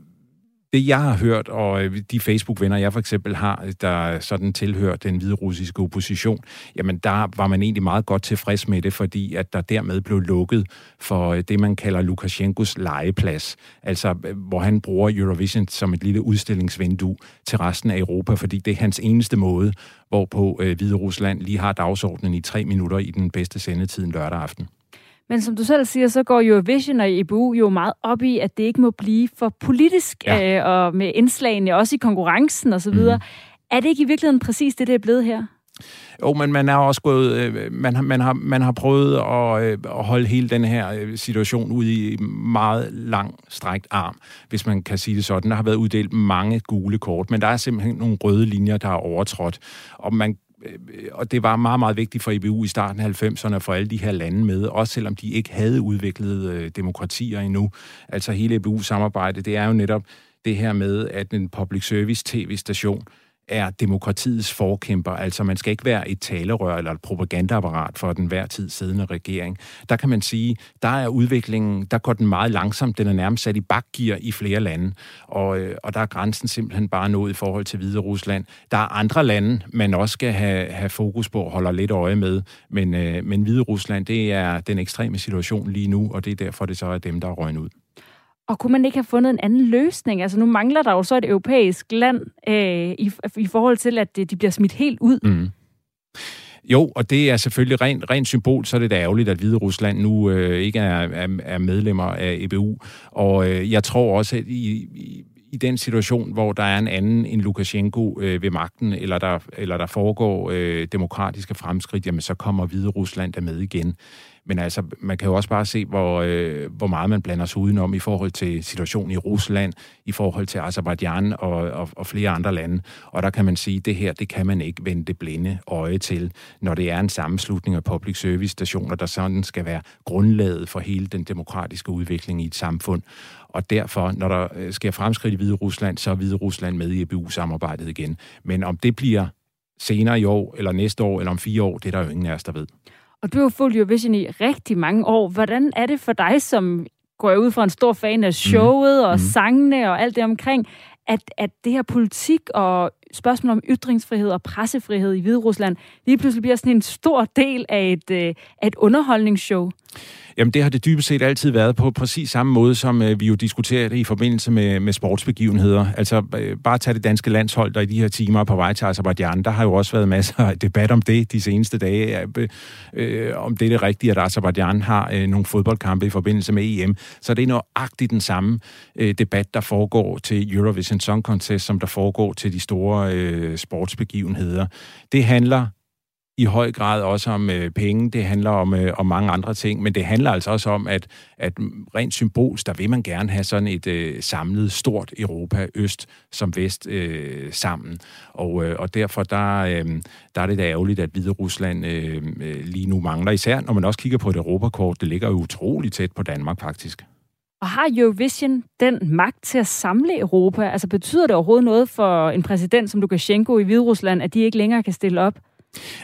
det, jeg har hørt, og øh, de Facebook-venner, jeg for eksempel har, øh, der sådan tilhører den hvide russiske opposition, jamen der var man egentlig meget godt tilfreds med det, fordi at der dermed blev lukket for øh, det, man kalder Lukashenkos legeplads. Altså, hvor han bruger Eurovision som et lille udstillingsvindue til resten af Europa, fordi det er hans eneste måde, hvorpå Hvide Rusland lige har dagsordenen i tre minutter i den bedste sendetid lørdag aften. Men som du selv siger, så går Eurovision og EBU jo meget op i, at det ikke må blive for politisk, ja. øh, og med indslagene også i konkurrencen osv. Mm. Er det ikke i virkeligheden præcis det, det er blevet her? Jo, men man er også gået, øh, man har, man har, man har prøvet at, øh, at holde hele den her øh, situation ud i meget lang strækt arm, hvis man kan sige det sådan. Der har været uddelt mange gule kort, men der er simpelthen nogle røde linjer, der er overtrådt. Og man Øh, og det var meget, meget vigtigt for EBU i starten af 90'erne for alle de her lande med, også selvom de ikke havde udviklet øh, demokratier endnu. Altså hele EBU-samarbejdet, det er jo netop det her med, at en public service tv-station er demokratiets forkæmper. Altså man skal ikke være et talerør eller et propagandaapparat for den hver tid siddende regering. Der kan man sige, der er udviklingen, der går den meget langsomt. Den er nærmest sat i bakgear i flere lande. Og, øh, og der er grænsen simpelthen bare nået i forhold til Hvide Rusland. Der er andre lande, man også skal have, have fokus på og holder lidt øje med. Men, øh, men Hvide Rusland, det er den ekstreme situation lige nu, og det er derfor, det så er dem, der er røgnet ud. Og kunne man ikke have fundet en anden løsning? Altså nu mangler der jo så et europæisk land øh, i, i forhold til, at de bliver smidt helt ud. Mm. Jo, og det er selvfølgelig rent, rent symbol, så er det da ærgerligt, at Hvide Rusland nu øh, ikke er, er, er medlemmer af EBU. Og øh, jeg tror også, at i, i, i den situation, hvor der er en anden end Lukashenko øh, ved magten, eller der, eller der foregår øh, demokratiske fremskridt, jamen så kommer Hvide Rusland der med igen. Men altså, man kan jo også bare se, hvor, øh, hvor meget man blander sig udenom i forhold til situationen i Rusland, i forhold til Azerbaijan og, og, og flere andre lande. Og der kan man sige, at det her, det kan man ikke vende det blinde øje til, når det er en sammenslutning af public service stationer, der sådan skal være grundlaget for hele den demokratiske udvikling i et samfund. Og derfor, når der øh, sker fremskridt i Hvide Rusland, så er Hvide Rusland med i EBU-samarbejdet igen. Men om det bliver senere i år, eller næste år, eller om fire år, det er der jo ingen af os, der ved. Og du har fulgt Eurovision i rigtig mange år. Hvordan er det for dig, som går ud fra en stor fan af showet mm. og mm. sangene og alt det omkring, at, at det her politik og spørgsmål om ytringsfrihed og pressefrihed i Hvide Rusland lige pludselig bliver sådan en stor del af et, øh, af et underholdningsshow? Jamen det har det dybest set altid været på præcis samme måde, som øh, vi jo diskuterer det i forbindelse med, med sportsbegivenheder. Altså øh, bare tage det danske landshold, der i de her timer på vej til Azerbaijan. Der har jo også været masser af debat om det de seneste dage. Øh, øh, om det er det rigtige, at Azerbaijan har øh, nogle fodboldkampe i forbindelse med EM. Så det er nøjagtigt den samme øh, debat, der foregår til Eurovision Song Contest, som der foregår til de store øh, sportsbegivenheder. Det handler i høj grad også om øh, penge, det handler om, øh, om mange andre ting, men det handler altså også om, at, at rent symbolsk, der vil man gerne have sådan et øh, samlet stort Europa, øst som vest, øh, sammen. Og, øh, og derfor der, øh, der er det da ærgerligt, at Hvide Rusland øh, øh lige nu mangler, især når man også kigger på et Europakort, det ligger jo utroligt tæt på Danmark faktisk. Og har Eurovision den magt til at samle Europa? Altså betyder det overhovedet noget for en præsident som Lukashenko i Hviderusland, at de ikke længere kan stille op?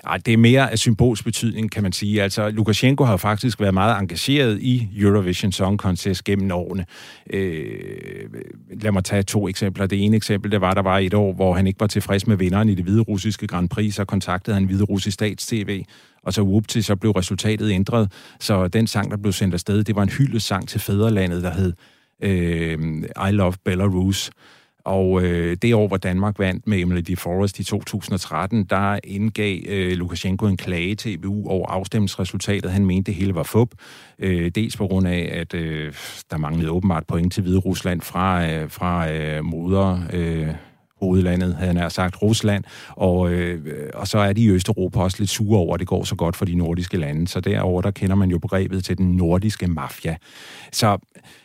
Ej, det er mere af symbolsk betydning, kan man sige. Altså, Lukashenko har faktisk været meget engageret i Eurovision Song Contest gennem årene. Øh, lad mig tage to eksempler. Det ene eksempel, det var, der var et år, hvor han ikke var tilfreds med vinderen i det hvide russiske Grand Prix, så kontaktede han hvide russisk stats-tv, og så whoopty, så blev resultatet ændret. Så den sang, der blev sendt afsted, det var en hyldesang til fædrelandet, der hed øh, I Love Belarus. Og øh, det år, hvor Danmark vandt med Emily Forrest i 2013, der indgav øh, Lukashenko en klage til EBU over afstemningsresultatet. Han mente, det hele var fup. Øh, dels på grund af, at øh, der manglede åbenbart point til Hvide Rusland fra, øh, fra øh, moder... Øh, hovedlandet, havde han sagt, Rusland, og, øh, og så er de i Østeuropa også lidt sure over, at det går så godt for de nordiske lande. Så derover der kender man jo begrebet til den nordiske mafia. Så,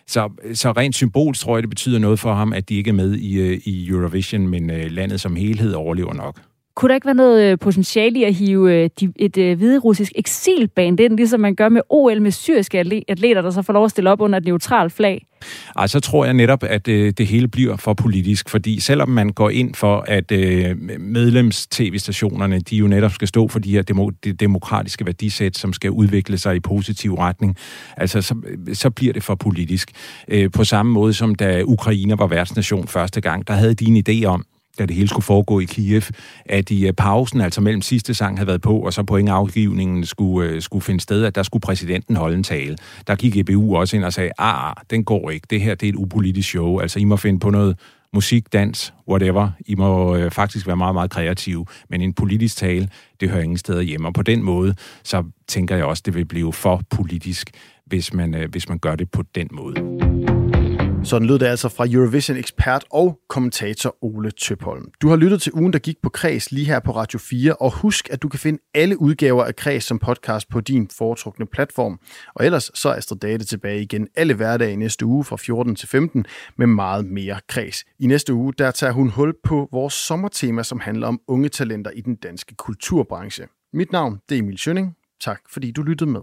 så, så rent symbol tror jeg, det betyder noget for ham, at de ikke er med i, øh, i Eurovision, men øh, landet som helhed overlever nok. Kunne der ikke være noget øh, potentiale i at hive øh, et øh, hvide-russisk eksilband ind, ligesom man gør med OL med syriske atleter, der så får lov at stille op under et neutralt flag? Ej, så tror jeg netop, at det hele bliver for politisk, fordi selvom man går ind for, at medlems-tv-stationerne, de jo netop skal stå for de her demokratiske værdisæt, som skal udvikle sig i positiv retning, altså så, så bliver det for politisk. På samme måde som da Ukraine var værtsnation første gang, der havde de en idé om, da det hele skulle foregå i Kiev, at i øh, pausen, altså mellem sidste sang havde været på, og så pointafgivningen skulle, øh, skulle finde sted, at der skulle præsidenten holde en tale. Der gik EBU også ind og sagde, ah, ah, den går ikke, det her det er et upolitisk show, altså I må finde på noget musik, dans, whatever. I må øh, faktisk være meget, meget kreative, men en politisk tale, det hører ingen steder hjemme, og på den måde, så tænker jeg også, det vil blive for politisk, hvis man, øh, hvis man gør det på den måde. Sådan lød det altså fra Eurovision-ekspert og kommentator Ole Tøpholm. Du har lyttet til ugen, der gik på Kreds lige her på Radio 4, og husk, at du kan finde alle udgaver af Kreds som podcast på din foretrukne platform. Og ellers så er Astrid Date tilbage igen alle hverdage næste uge fra 14 til 15 med meget mere Kreds. I næste uge, der tager hun hul på vores sommertema, som handler om unge talenter i den danske kulturbranche. Mit navn, det er Emil Schønning. Tak fordi du lyttede med.